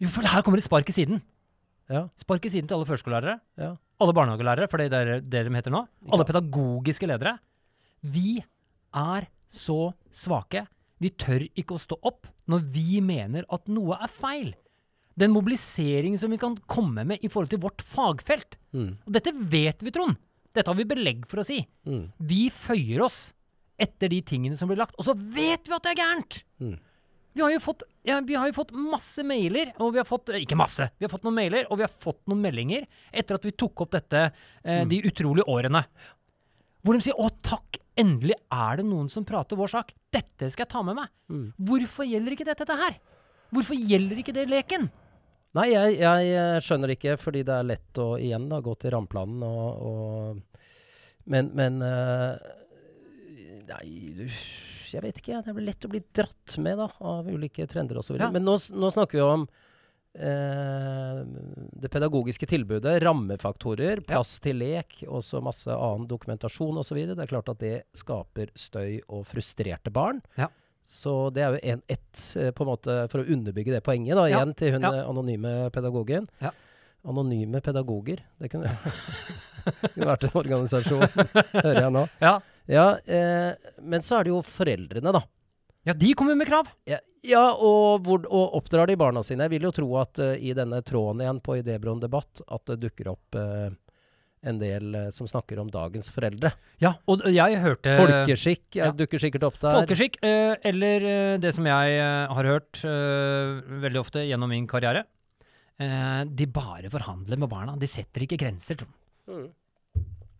[SPEAKER 3] Jo, for her kommer et spark i siden.
[SPEAKER 2] Ja.
[SPEAKER 3] Spark i siden til alle førskolelærere.
[SPEAKER 2] Ja.
[SPEAKER 3] Alle barnehagelærere, for det er det de heter nå. Alle pedagogiske ledere. Vi er så svake. Vi tør ikke å stå opp når vi mener at noe er feil. Den mobiliseringen som vi kan komme med i forhold til vårt fagfelt.
[SPEAKER 2] Mm.
[SPEAKER 3] Og dette vet vi, Trond. Dette har vi belegg for å si.
[SPEAKER 2] Mm.
[SPEAKER 3] Vi føyer oss etter de tingene som blir lagt, og så vet vi at det er gærent!
[SPEAKER 2] Mm.
[SPEAKER 3] Vi har jo fått, ja, vi har jo fått masse mailer, og vi har fått Ikke masse, vi har fått noen mailer, og vi har fått noen meldinger etter at vi tok opp dette eh, de utrolige årene. Hvor de sier 'Å, takk, endelig er det noen som prater vår sak'. Dette skal jeg ta med meg.
[SPEAKER 2] Mm.
[SPEAKER 3] Hvorfor gjelder ikke dette her? Hvorfor gjelder ikke det leken?
[SPEAKER 2] Nei, jeg, jeg eh, skjønner ikke, fordi det er lett å igjen da, gå til rammeplanen og, og Men, men eh, Nei, jeg vet ikke. Det blir lett å bli dratt med da, av ulike trender osv.
[SPEAKER 3] Ja.
[SPEAKER 2] Men nå, nå snakker vi om eh, det pedagogiske tilbudet, rammefaktorer, plass til lek, og så masse annen dokumentasjon osv. Det er klart at det skaper støy og frustrerte barn.
[SPEAKER 3] Ja.
[SPEAKER 2] Så det er jo en, ett, eh, på en måte, for å underbygge det poenget, da, igjen til hun eh, anonyme pedagogen.
[SPEAKER 3] Ja.
[SPEAKER 2] Anonyme pedagoger. Det kunne, kunne vært en organisasjon, hører jeg nå.
[SPEAKER 3] Ja.
[SPEAKER 2] Ja, eh, men så er det jo foreldrene, da.
[SPEAKER 3] ja, de kommer med krav.
[SPEAKER 2] Ja, ja og, hvor, og oppdrar de barna sine. Jeg vil jo tro at uh, i denne tråden igjen på Idébroen debatt, at det dukker opp eh, en del uh, som snakker om dagens foreldre.
[SPEAKER 3] Ja, og jeg hørte
[SPEAKER 2] Folkeskikk
[SPEAKER 3] ja.
[SPEAKER 2] dukker sikkert opp der.
[SPEAKER 3] Folkeskikk, uh, eller uh, det som jeg har hørt veldig ofte gjennom min karriere. De bare forhandler med barna. De setter ikke grenser.
[SPEAKER 2] Mm.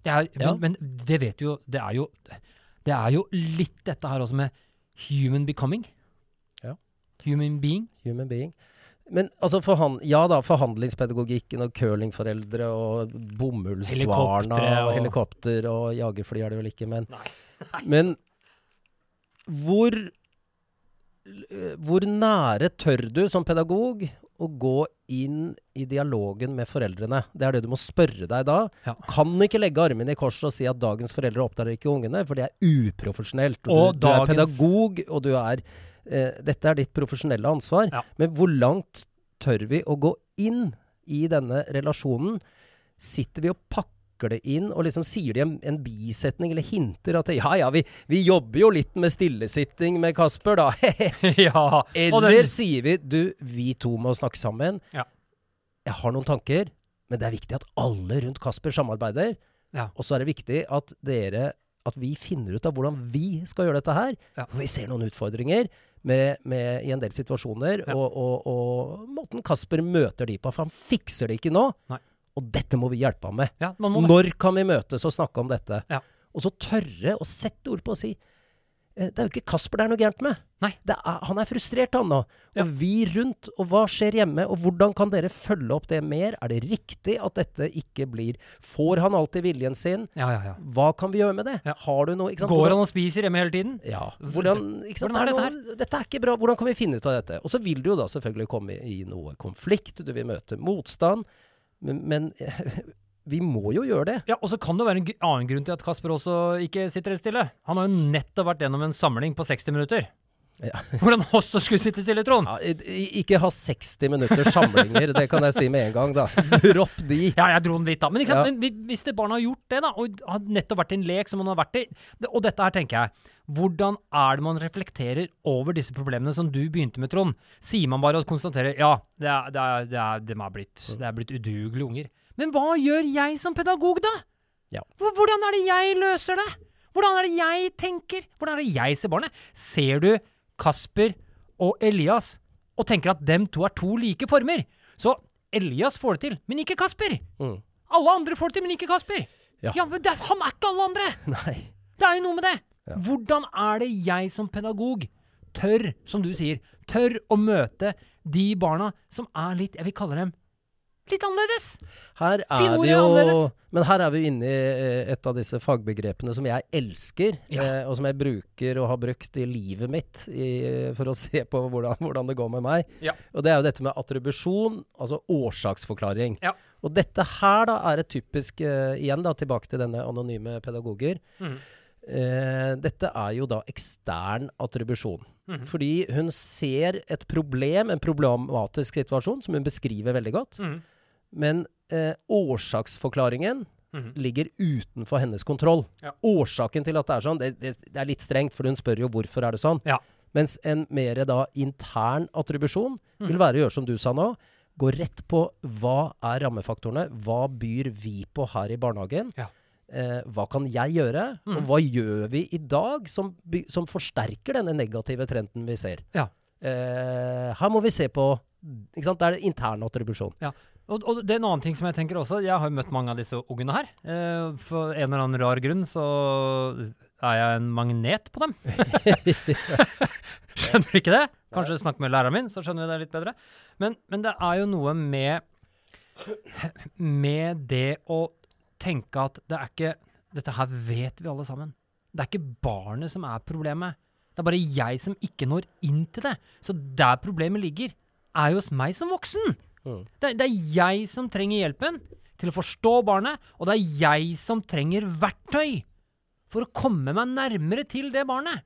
[SPEAKER 3] Det er,
[SPEAKER 2] Ja.
[SPEAKER 3] men, men det vet du jo Det er jo Det er jo litt dette her også med human becoming.
[SPEAKER 2] Ja.
[SPEAKER 3] Human being.
[SPEAKER 2] Human being. Men altså, forhan ja da, forhandlingspedagogikken og curlingforeldre og bomullsbarna og
[SPEAKER 3] og-
[SPEAKER 2] helikopter og jagerfly er det vel ikke, men
[SPEAKER 3] Nei.
[SPEAKER 2] Men hvor Hvor nære tør du som pedagog å gå inn i dialogen med foreldrene? Det er det du må spørre deg da.
[SPEAKER 3] Ja.
[SPEAKER 2] Kan ikke legge armene i kors og si at dagens foreldre oppdager ikke ungene, for det er uprofesjonelt. Og,
[SPEAKER 3] Og
[SPEAKER 2] du, du er pedagog, og du er eh, Dette er ditt profesjonelle ansvar.
[SPEAKER 3] Ja.
[SPEAKER 2] Men hvor langt tør vi å gå inn i denne relasjonen? Sitter vi og pakker det inn, og liksom sier de en, en bisetning, eller hinter at ja ja, vi, vi jobber jo litt med stillesitting med Kasper, da.
[SPEAKER 3] ja.
[SPEAKER 2] Eller
[SPEAKER 3] den-
[SPEAKER 2] sier vi du, vi to må snakke sammen.
[SPEAKER 3] Ja.
[SPEAKER 2] Jeg har noen tanker, men det er viktig at alle rundt Kasper samarbeider.
[SPEAKER 3] Ja.
[SPEAKER 2] Og så er det viktig at dere at vi finner ut av hvordan vi skal gjøre dette her.
[SPEAKER 3] Ja.
[SPEAKER 2] For vi ser noen utfordringer med, med, i en del situasjoner,
[SPEAKER 3] Ja.
[SPEAKER 2] og, og, og måten Kasper møter de på. For han fikser det ikke nå.
[SPEAKER 3] Nei.
[SPEAKER 2] Og dette må vi hjelpe ham med.
[SPEAKER 3] ja.
[SPEAKER 2] Når kan vi møtes og snakke om dette?
[SPEAKER 3] Ja.
[SPEAKER 2] Og så tørre å sette ord på å si Det er jo ikke Kasper det er noe gærent med. Er, han er frustrert, han nå.
[SPEAKER 3] Ja.
[SPEAKER 2] Og vi rundt. Og hva skjer hjemme? Og hvordan kan dere følge opp det mer? Er det riktig at dette ikke blir Får han alltid viljen sin?
[SPEAKER 3] Ja, ja, ja.
[SPEAKER 2] Hva kan vi gjøre med det?
[SPEAKER 3] Ja.
[SPEAKER 2] Har du noe?
[SPEAKER 3] Går
[SPEAKER 2] Hvordan-
[SPEAKER 3] han og spiser hjemme hele tiden?
[SPEAKER 2] ja, hvordan?
[SPEAKER 3] Hvordan er dette
[SPEAKER 2] her? dette er ikke bra. Hvordan kan vi finne ut av dette? Og så vil du jo da selvfølgelig komme i noe konflikt, du vil møte motstand. Men, men vi må jo gjøre det.
[SPEAKER 3] Ja, og så kan det være en annen grunn til at Kasper også ikke sitter helt stille. Han har jo nettopp vært gjennom en samling på 60 minutter.
[SPEAKER 2] Ja.
[SPEAKER 3] Hvor han også skulle sitte stille, Trond.
[SPEAKER 2] Ja, ikke ha 60 minutter samlinger, det kan jeg si med en gang, da. Dropp de.
[SPEAKER 3] Ja, jeg dro den litt, da. Men?
[SPEAKER 2] Ja.
[SPEAKER 3] Men hvis det barnet har gjort det, da, og har nettopp vært i en lek som han har vært i Og dette her tenker jeg. Hvordan er det man reflekterer over disse problemene som du begynte med, Trond? Sier man bare og konstaterer ja, det er, det er, det er, de er blitt, det er blitt udugelige unger. Men hva gjør jeg som pedagog, da?
[SPEAKER 2] Ja.
[SPEAKER 3] Hvordan er det jeg løser det? Hvordan er det jeg tenker? Hvordan er det jeg ser barnet? Ser du Kasper og Elias og tenker at dem to er to like former? Så Elias får det til, men ikke Kasper.
[SPEAKER 2] Mm.
[SPEAKER 3] Alle andre får det til, men ikke Kasper.
[SPEAKER 2] Ja.
[SPEAKER 3] Ja, men det, Han er ikke alle andre!
[SPEAKER 2] Nei.
[SPEAKER 3] Det er jo noe med det.
[SPEAKER 2] Ja.
[SPEAKER 3] Hvordan er det jeg som pedagog tør, som du sier, tør å møte de barna som er litt, jeg vil kalle dem, litt annerledes?
[SPEAKER 2] Her er vi jo. Men her er vi inne i eh, et av disse fagbegrepene som jeg elsker,
[SPEAKER 3] Ja.
[SPEAKER 2] eh, og som jeg bruker og har brukt i livet mitt i, for å se på hvordan, hvordan det går med meg.
[SPEAKER 3] Ja.
[SPEAKER 2] Og det er jo dette med attribusjon, altså årsaksforklaring.
[SPEAKER 3] Ja.
[SPEAKER 2] Og dette her da er et typisk uh, Igjen da tilbake til denne anonyme pedagoger.
[SPEAKER 3] Mhm.
[SPEAKER 2] Uh, dette er jo da ekstern attribusjon.
[SPEAKER 3] Mhm.
[SPEAKER 2] Fordi hun ser et problem, en problematisk situasjon, som hun beskriver veldig godt.
[SPEAKER 3] Mhm.
[SPEAKER 2] Men eh, årsaksforklaringen
[SPEAKER 3] Mhm.
[SPEAKER 2] ligger utenfor hennes kontroll.
[SPEAKER 3] Ja.
[SPEAKER 2] Årsaken til at det er sånn, det, det, det er litt strengt, for hun spør jo hvorfor er det sånn.
[SPEAKER 3] Ja.
[SPEAKER 2] Mens en mer da intern attribusjon
[SPEAKER 3] Mhm.
[SPEAKER 2] vil være å gjøre som du sa nå. Gå rett på hva er rammefaktorene, hva byr vi på her i barnehagen?
[SPEAKER 3] Ja.
[SPEAKER 2] Eh, hva kan jeg gjøre, og
[SPEAKER 3] Mhm.
[SPEAKER 2] hva gjør vi i dag som, som forsterker denne negative trenden vi ser?
[SPEAKER 3] Ja.
[SPEAKER 2] Eh, her må vi se på ikke sant? Det er intern attribusjon.
[SPEAKER 3] Og, og det er en annen ting som jeg tenker også, jeg har jo møtt mange av disse ungene her. Eh, for en eller annen rar grunn så er jeg en magnet på dem. skjønner du ikke det? Kanskje snakk med læreren min, så skjønner vi det litt bedre. Men, men det er jo noe med med det å tenke at det er ikke Dette her vet vi alle sammen. Det er ikke barnet som er problemet. Det er bare jeg som ikke når inn til det. Så der problemet ligger, er jo hos meg som voksen.
[SPEAKER 2] Mm.
[SPEAKER 3] Det, det er jeg som trenger hjelpen til å forstå barnet, og det er jeg som trenger verktøy for å komme meg nærmere til det barnet.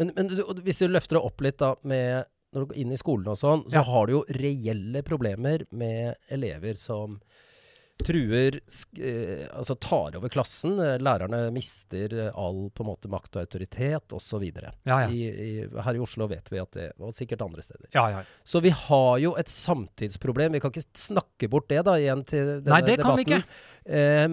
[SPEAKER 2] Men, men du, hvis du løfter det opp litt da, med, når du går inn i skolen og sånn, så
[SPEAKER 3] Ja.
[SPEAKER 2] har du jo reelle problemer med elever som truer, eh, altså tar over klassen. Eh, Lærerne mister eh, all på en måte makt og autoritet osv.
[SPEAKER 3] Ja, ja.
[SPEAKER 2] I, i, her i Oslo vet vi at det, og sikkert andre steder.
[SPEAKER 3] Ja, ja.
[SPEAKER 2] Så vi har jo et samtidsproblem. Vi kan ikke snakke bort det da igjen til denne
[SPEAKER 3] Nei, det kan vi
[SPEAKER 2] ikke. Eh,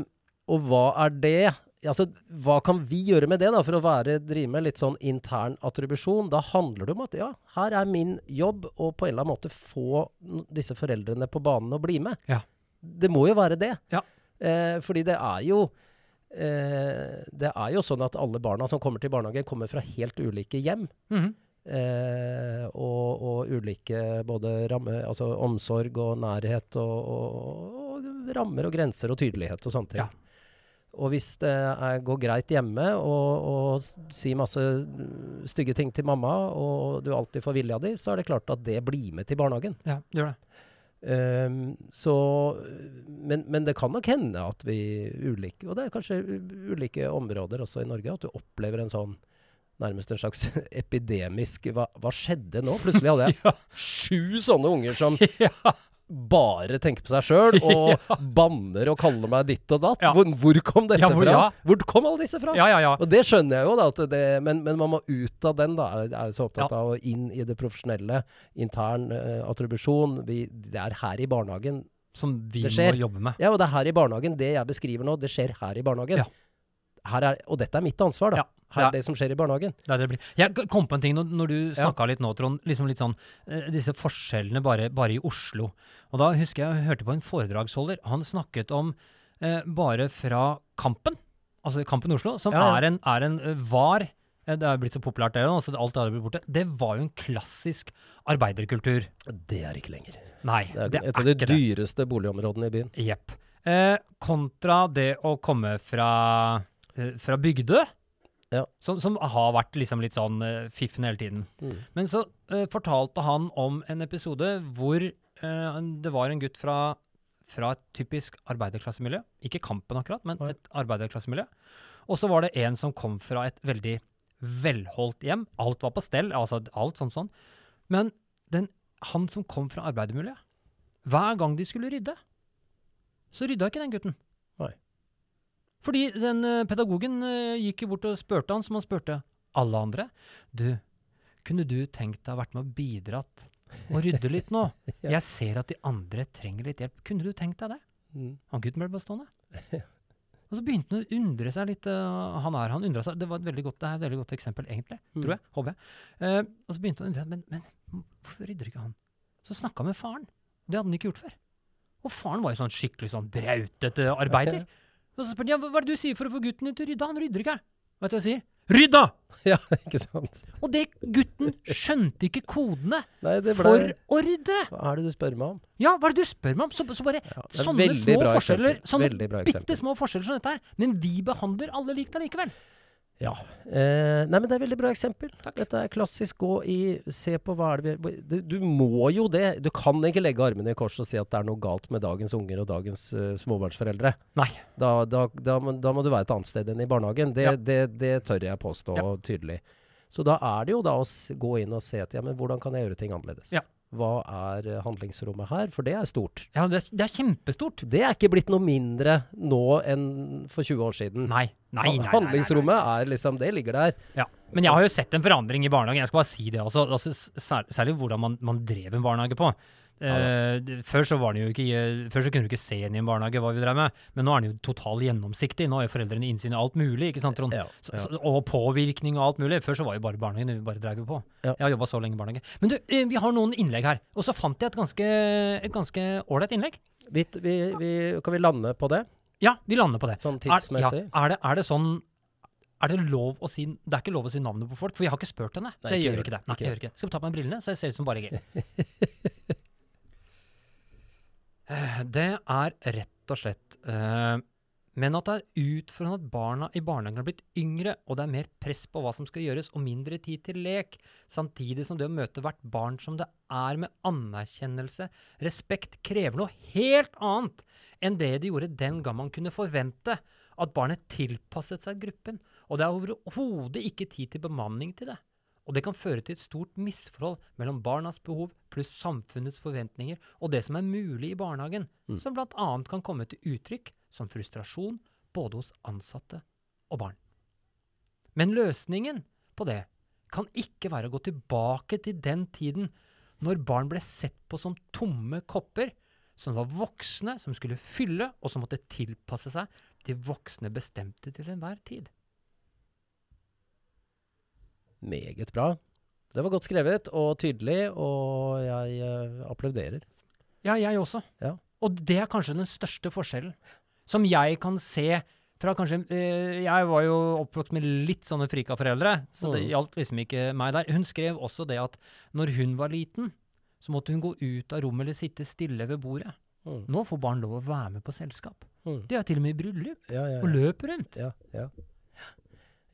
[SPEAKER 2] og hva er det? Altså, hva kan vi gjøre med det, da, for å være, drive med litt sånn intern attribusjon? Da handler det om at ja, her er min jobb å på en eller annen måte få disse foreldrene på banen og bli med.
[SPEAKER 3] Ja.
[SPEAKER 2] Det må jo være det.
[SPEAKER 3] Ja.
[SPEAKER 2] Eh, fordi det er jo eh, det er jo sånn at alle barna som kommer til barnehagen, kommer fra helt ulike hjem.
[SPEAKER 3] Mhm.
[SPEAKER 2] Eh, og, og ulike både ramme, altså omsorg og nærhet og, og, og rammer og grenser og tydelighet og sånne ting.
[SPEAKER 3] Ja.
[SPEAKER 2] Og hvis det er, går greit hjemme og, og s- si masse mm, stygge ting til mamma, og du alltid får vilja di, så er det klart at det blir med til barnehagen.
[SPEAKER 3] Ja, det gjør det.
[SPEAKER 2] Ehm, så, men, men det kan nok hende at vi ulike Og det er kanskje ulike områder også i Norge, at du opplever en sånn Nærmest en slags epidemisk Hva, hva skjedde nå? Plutselig hadde jeg
[SPEAKER 3] Ja.
[SPEAKER 2] sju sånne unger som
[SPEAKER 3] ja.
[SPEAKER 2] Bare tenker på seg sjøl, og banner og kaller meg ditt og datt.
[SPEAKER 3] Ja.
[SPEAKER 2] Hvor, hvor kom dette
[SPEAKER 3] Ja, hvor-
[SPEAKER 2] fra?
[SPEAKER 3] ja.
[SPEAKER 2] Hvor kom alle disse fra?
[SPEAKER 3] ja, ja, ja.
[SPEAKER 2] Og det skjønner jeg jo, da, det, men, men man må ut av den. da, Jeg er så opptatt
[SPEAKER 3] Ja.
[SPEAKER 2] av å inn i det profesjonelle. Intern uh, attribusjon. Vi, det er her i barnehagen.
[SPEAKER 3] Som vi må jobbe med.
[SPEAKER 2] Ja, og det er her i barnehagen. Det jeg beskriver nå, det skjer her i barnehagen. Er, og dette er mitt ansvar, da.
[SPEAKER 3] Ja.
[SPEAKER 2] Her,
[SPEAKER 3] Ja.
[SPEAKER 2] Det som skjer i barnehagen.
[SPEAKER 3] Det er det. Jeg kom på en ting når, når du snakka litt nå, Trond. Liksom litt sånn eh, Disse forskjellene bare, bare i Oslo. Og da husker jeg jeg hørte på en foredragsholder. Han snakket om eh, bare fra Kampen, altså Kampen Oslo, som
[SPEAKER 2] Ja,
[SPEAKER 3] er en, er en eh, var eh, Det er blitt så populært, det. òg. alt det hadde blitt borte. Det var jo en klassisk arbeiderkultur.
[SPEAKER 2] Det er ikke lenger.
[SPEAKER 3] Nei,
[SPEAKER 2] Det er,
[SPEAKER 3] det
[SPEAKER 2] et
[SPEAKER 3] er
[SPEAKER 2] av de dyreste boligområdene i byen.
[SPEAKER 3] Jepp. Eh, kontra det å komme fra, fra Bygdø,
[SPEAKER 2] Ja.
[SPEAKER 3] som, som har vært liksom litt sånn uh, fiffen hele tiden.
[SPEAKER 2] Mm.
[SPEAKER 3] Men så uh, fortalte han om en episode hvor uh, det var en gutt fra, fra et typisk arbeiderklassemiljø. Ikke Kampen akkurat, men et arbeiderklassemiljø. Og så var det en som kom fra et veldig velholdt hjem. Alt var på stell, altså alt sånn sånn. Men den, han som kom fra arbeidermiljøet, hver gang de skulle rydde, så rydda ikke den gutten. Fordi den eh, pedagogen eh, gikk bort og spurte han som han spurte alle andre. Du, kunne du tenkt deg å vært med og bidratt og rydde litt nå?
[SPEAKER 2] Ja.
[SPEAKER 3] Jeg ser at de andre trenger litt hjelp. Kunne du tenkt deg det?
[SPEAKER 2] Mm.
[SPEAKER 3] Han gutten ble bare stående. Og så begynte han å undre seg litt. eh, han er, han undret seg. Det var et veldig godt, det er et veldig godt eksempel, egentlig.
[SPEAKER 2] Mm.
[SPEAKER 3] Tror jeg. Håper jeg. Eh, og så begynte han å undre seg. Men, men hvorfor rydder ikke han? Så snakka han med faren. Det hadde han ikke gjort før. Og faren var jo sånn skikkelig sånn brautete arbeider. Og så spør de ja, hva er det du sier for å få gutten din til å rydde. Han rydder ikke. Vet du hva jeg sier? Rydd, da!
[SPEAKER 2] Ja, ikke sant?
[SPEAKER 3] Og det gutten skjønte ikke kodene
[SPEAKER 2] Nei, det ble
[SPEAKER 3] for å rydde.
[SPEAKER 2] Hva er det du spør meg om?
[SPEAKER 3] Ja, hva er det du spør meg om? Så, så bare
[SPEAKER 2] Ja,
[SPEAKER 3] Sånne små forskjeller,
[SPEAKER 2] eksempel.
[SPEAKER 3] sånne bitte små forskjeller som dette her. Men vi behandler alle likt allikevel.
[SPEAKER 2] Ja. Eh, nei, men det er et veldig bra eksempel. Dette er klassisk. Gå i Se på hva er det vi du, du må jo det. Du kan ikke legge armene i kors og si at det er noe galt med dagens unger og dagens uh, småbarnsforeldre.
[SPEAKER 3] Nei.
[SPEAKER 2] Da, da, da, må- da må du være et annet sted enn i barnehagen. Det,
[SPEAKER 3] Ja.
[SPEAKER 2] det, det tør jeg påstå
[SPEAKER 3] Ja.
[SPEAKER 2] tydelig. Så da er det jo da å gå inn og se etter ja, men hvordan kan jeg gjøre ting annerledes?
[SPEAKER 3] Ja.
[SPEAKER 2] Hva er eh, handlingsrommet her? For det er stort.
[SPEAKER 3] Ja, det, er- det er kjempestort.
[SPEAKER 2] Det er ikke blitt noe mindre nå enn for 20 år siden.
[SPEAKER 3] Nei. Nei, nei, nei, nei,
[SPEAKER 2] Handlingsrommet er liksom Det ligger der.
[SPEAKER 3] Ja. Men jeg har jo sett en forandring i barnehagen. Jeg skal bare si det også. Altså, særlig hvordan man, man drev en barnehage på. D- før så var det jo ikke eh, Før så kunne du ikke se inn i en barnehage hva vi drev med, men nå er den jo totalt gjennomsiktig. Nå har jo foreldrene innsyn i alt mulig, ikke sant, Trond?
[SPEAKER 2] Ja, ja.
[SPEAKER 3] så, og påvirkning og alt mulig. Før så var jo bare barnehagen vi bare drev på.
[SPEAKER 2] Ja.
[SPEAKER 3] Jeg har jobba så lenge i barnehage. Men du, eh, vi har noen innlegg her. Og så fant jeg et ganske et ganske ålreit innlegg.
[SPEAKER 2] Vi, vi, vi, kan vi lande på det,
[SPEAKER 3] Ja, vi lander på det.
[SPEAKER 2] sånn
[SPEAKER 3] Er,
[SPEAKER 2] tidsmessig?
[SPEAKER 3] er, det, er det sånn er det lov å si Det er ikke lov å si navnet på folk, for jeg har ikke spurt henne. Så jeg
[SPEAKER 2] ikke
[SPEAKER 3] gjør ikke det. Nei,
[SPEAKER 2] Ikke
[SPEAKER 3] jeg
[SPEAKER 2] gjør
[SPEAKER 3] ikke. det. Skal ta på meg brillene, så jeg ser ut som bare gay. Eh, det er rett og slett eh, Men at det er ut fra at barna i barnehagen har blitt yngre, og det er mer press på hva som skal gjøres, og mindre tid til lek, samtidig som det å møte hvert barn som det er med anerkjennelse, respekt, krever noe helt annet enn det de gjorde den gang man kunne forvente at barnet tilpasset seg gruppen, og det er overhodet ikke tid til bemanning til det. Og det kan føre til et stort misforhold mellom barnas behov pluss samfunnets forventninger og det som er mulig i barnehagen,
[SPEAKER 2] Mm.
[SPEAKER 3] som bl.a. kan komme til uttrykk som frustrasjon både hos ansatte og barn. Men løsningen på det kan ikke være å gå tilbake til den tiden når barn ble sett på som tomme kopper, som var voksne, som skulle fylle, og som måtte tilpasse seg de voksne bestemte til enhver tid.
[SPEAKER 2] Meget bra. Det var godt skrevet og tydelig, og jeg uh, applauderer.
[SPEAKER 3] Ja, jeg også.
[SPEAKER 2] Ja.
[SPEAKER 3] Og det er kanskje den største forskjellen. Som jeg kan se fra kanskje uh, Jeg var jo oppvokst med litt sånne frika foreldre, så det
[SPEAKER 2] Mm.
[SPEAKER 3] gjaldt liksom ikke meg der. Hun skrev også det at når hun var liten, så måtte hun gå ut av rommet eller sitte stille ved bordet.
[SPEAKER 2] Mm.
[SPEAKER 3] Nå får barn lov å være med på selskap.
[SPEAKER 2] Mm.
[SPEAKER 3] De er til og med i bryllup
[SPEAKER 2] Ja, ja,
[SPEAKER 3] og løper rundt.
[SPEAKER 2] ja, ja.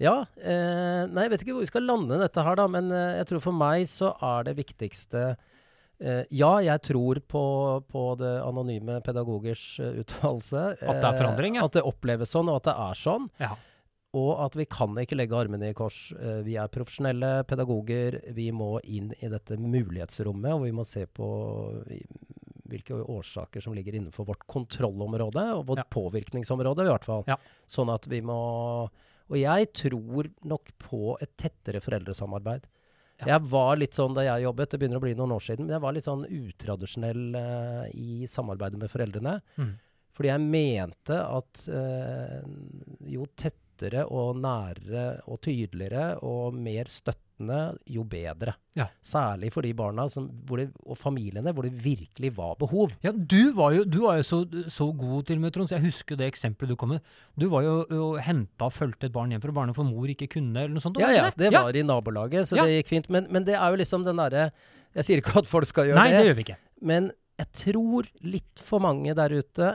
[SPEAKER 2] Ja eh, nei, jeg vet ikke hvor vi skal lande dette her, da, men eh, jeg tror for meg så er det viktigste eh, Ja, jeg tror på, på det anonyme pedagogers eh, uttalelse.
[SPEAKER 3] At det er forandring, ja.
[SPEAKER 2] At det oppleves sånn, og at det er sånn.
[SPEAKER 3] Ja.
[SPEAKER 2] Og at vi kan ikke legge armene i kors. Eh, vi er profesjonelle pedagoger. Vi må inn i dette mulighetsrommet, og vi må se på hvilke årsaker som ligger innenfor vårt kontrollområde, og vårt
[SPEAKER 3] Ja.
[SPEAKER 2] påvirkningsområde i hvert fall.
[SPEAKER 3] Ja.
[SPEAKER 2] Sånn at vi må Og jeg tror nok på et tettere foreldresamarbeid.
[SPEAKER 3] Ja.
[SPEAKER 2] Jeg var litt sånn da jeg jobbet, det begynner å bli noen år siden, men jeg var litt sånn utradisjonell uh, i samarbeidet med foreldrene.
[SPEAKER 3] Mm.
[SPEAKER 2] Fordi jeg mente at uh, jo tettere og nærere og tydeligere og mer støttende, jo bedre.
[SPEAKER 3] Ja.
[SPEAKER 2] Særlig for de barna som, hvor det, og familiene hvor det virkelig var behov.
[SPEAKER 3] Ja, du var jo, du var jo så, så god til med, Trond. så Jeg husker det eksempelet du kom med. Du var jo, og henta og fulgte et barn hjem fra barnet for mor ikke kunne, eller noe sånt.
[SPEAKER 2] Ja, ja, det var i nabolaget, så
[SPEAKER 3] Ja.
[SPEAKER 2] det gikk fint. Men, men det er jo liksom den derre Jeg sier ikke at folk skal gjøre
[SPEAKER 3] Nei, det
[SPEAKER 2] det,
[SPEAKER 3] gjør vi ikke.
[SPEAKER 2] men jeg tror litt for mange der ute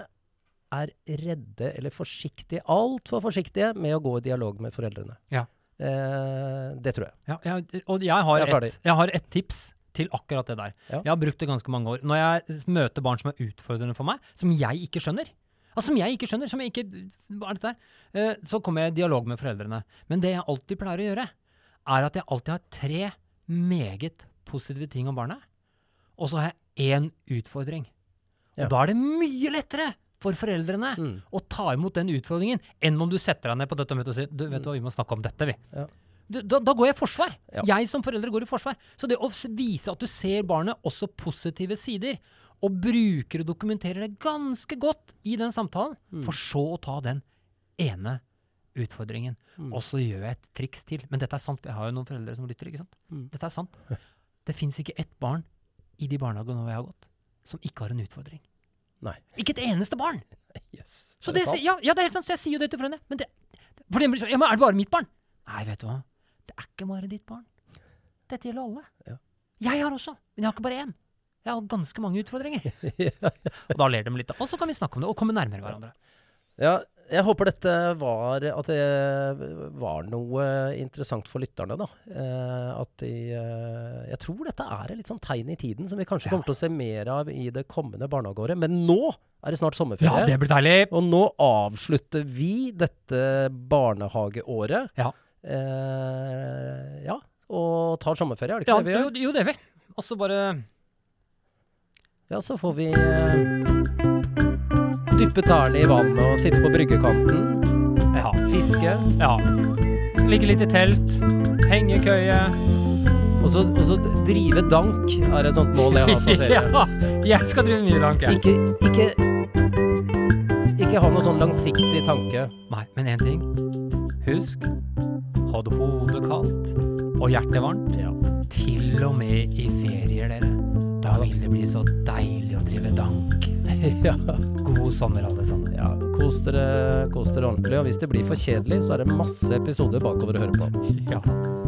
[SPEAKER 2] er redde eller forsiktige, altfor forsiktige, med å gå i dialog med foreldrene.
[SPEAKER 3] Ja.
[SPEAKER 2] Eh, det tror jeg.
[SPEAKER 3] Ja, jeg, og jeg har,
[SPEAKER 2] Jeg
[SPEAKER 3] et, jeg har et tips til akkurat det der.
[SPEAKER 2] Ja.
[SPEAKER 3] Jeg har brukt det ganske mange år. Når jeg møter barn som er utfordrende for meg, som jeg ikke skjønner, altså, som jeg ikke skjønner, som jeg ikke Hva er dette her? Eh, så kommer jeg i dialog med foreldrene. Men det jeg alltid pleier å gjøre, er at jeg alltid har tre meget positive ting om barnet, og så har jeg én utfordring.
[SPEAKER 2] Ja.
[SPEAKER 3] Og da er det mye lettere for foreldrene
[SPEAKER 2] Mm.
[SPEAKER 3] å ta imot den utfordringen, enn om du setter deg ned på dette møtet og sier du, vet du hva, vi må snakke om dette, vi.
[SPEAKER 2] Ja.
[SPEAKER 3] Da, da går jeg i forsvar.
[SPEAKER 2] Ja.
[SPEAKER 3] Jeg som forelder går i forsvar. Så det å vise at du ser barnet også positive sider, og bruker og dokumenterer det ganske godt i den samtalen,
[SPEAKER 2] Mm.
[SPEAKER 3] for så å ta den ene utfordringen.
[SPEAKER 2] Mm.
[SPEAKER 3] Og så gjør jeg et triks til. Men dette er sant, vi jeg har jo noen foreldre som lytter, ikke sant?
[SPEAKER 2] Mm.
[SPEAKER 3] Dette er sant. Det fins ikke ett barn i de barnehagene hvor jeg har gått, som ikke har en utfordring.
[SPEAKER 2] Nei.
[SPEAKER 3] Ikke et eneste barn!
[SPEAKER 2] Yes.
[SPEAKER 3] Så det,
[SPEAKER 2] sant?
[SPEAKER 3] ja, ja, det er helt sant, så jeg sier jo det til foreldrene. Men det, for de blir sånn, ja, men er det bare mitt barn? Nei, vet du hva. Det er ikke bare ditt barn. Dette gjelder alle.
[SPEAKER 2] Ja.
[SPEAKER 3] Jeg har også, men jeg har ikke bare én. Jeg har ganske mange utfordringer.
[SPEAKER 2] ja.
[SPEAKER 3] Og da ler de litt. Og så kan vi snakke om det, og komme nærmere hverandre.
[SPEAKER 2] Ja, jeg håper dette var At det var noe interessant for lytterne, da. Eh, at de eh, Jeg tror dette er et litt sånn tegn i tiden som vi kanskje
[SPEAKER 3] Ja.
[SPEAKER 2] kommer til å se mer av i det kommende barnehageåret. Men nå er det snart sommerferie.
[SPEAKER 3] Ja, det blir deilig!
[SPEAKER 2] Og nå avslutter vi dette barnehageåret.
[SPEAKER 3] Ja.
[SPEAKER 2] Eh, ja. Og tar sommerferie, er det ikke
[SPEAKER 3] Ja,
[SPEAKER 2] det vi gjør?
[SPEAKER 3] jo, jo, det er vi. Og så bare
[SPEAKER 2] Ja, så får vi eh, dyppe tærne i vannet og sitte på bryggekanten.
[SPEAKER 3] Ja.
[SPEAKER 2] Fiske.
[SPEAKER 3] ja. Ligge litt i telt. Hengekøye.
[SPEAKER 2] Og så, og så drive dank er et sånt mål jeg har for ferie.
[SPEAKER 3] ja, jeg skal drive mye dank, jeg.
[SPEAKER 2] Ikke, ikke, ikke ha noe sånn langsiktig tanke.
[SPEAKER 3] Nei, men én ting. Husk, ha det hodet kaldt og hjertet varmt.
[SPEAKER 2] Ja.
[SPEAKER 3] Til og med i ferier, dere. Da vil det bli så deilig å drive dank.
[SPEAKER 2] ja.
[SPEAKER 3] God sommer, alle sammen.
[SPEAKER 2] ja kos, dere, kos dere ordentlig. Og hvis det blir for kjedelig, så er det masse episoder bakover å høre på.
[SPEAKER 3] Ja.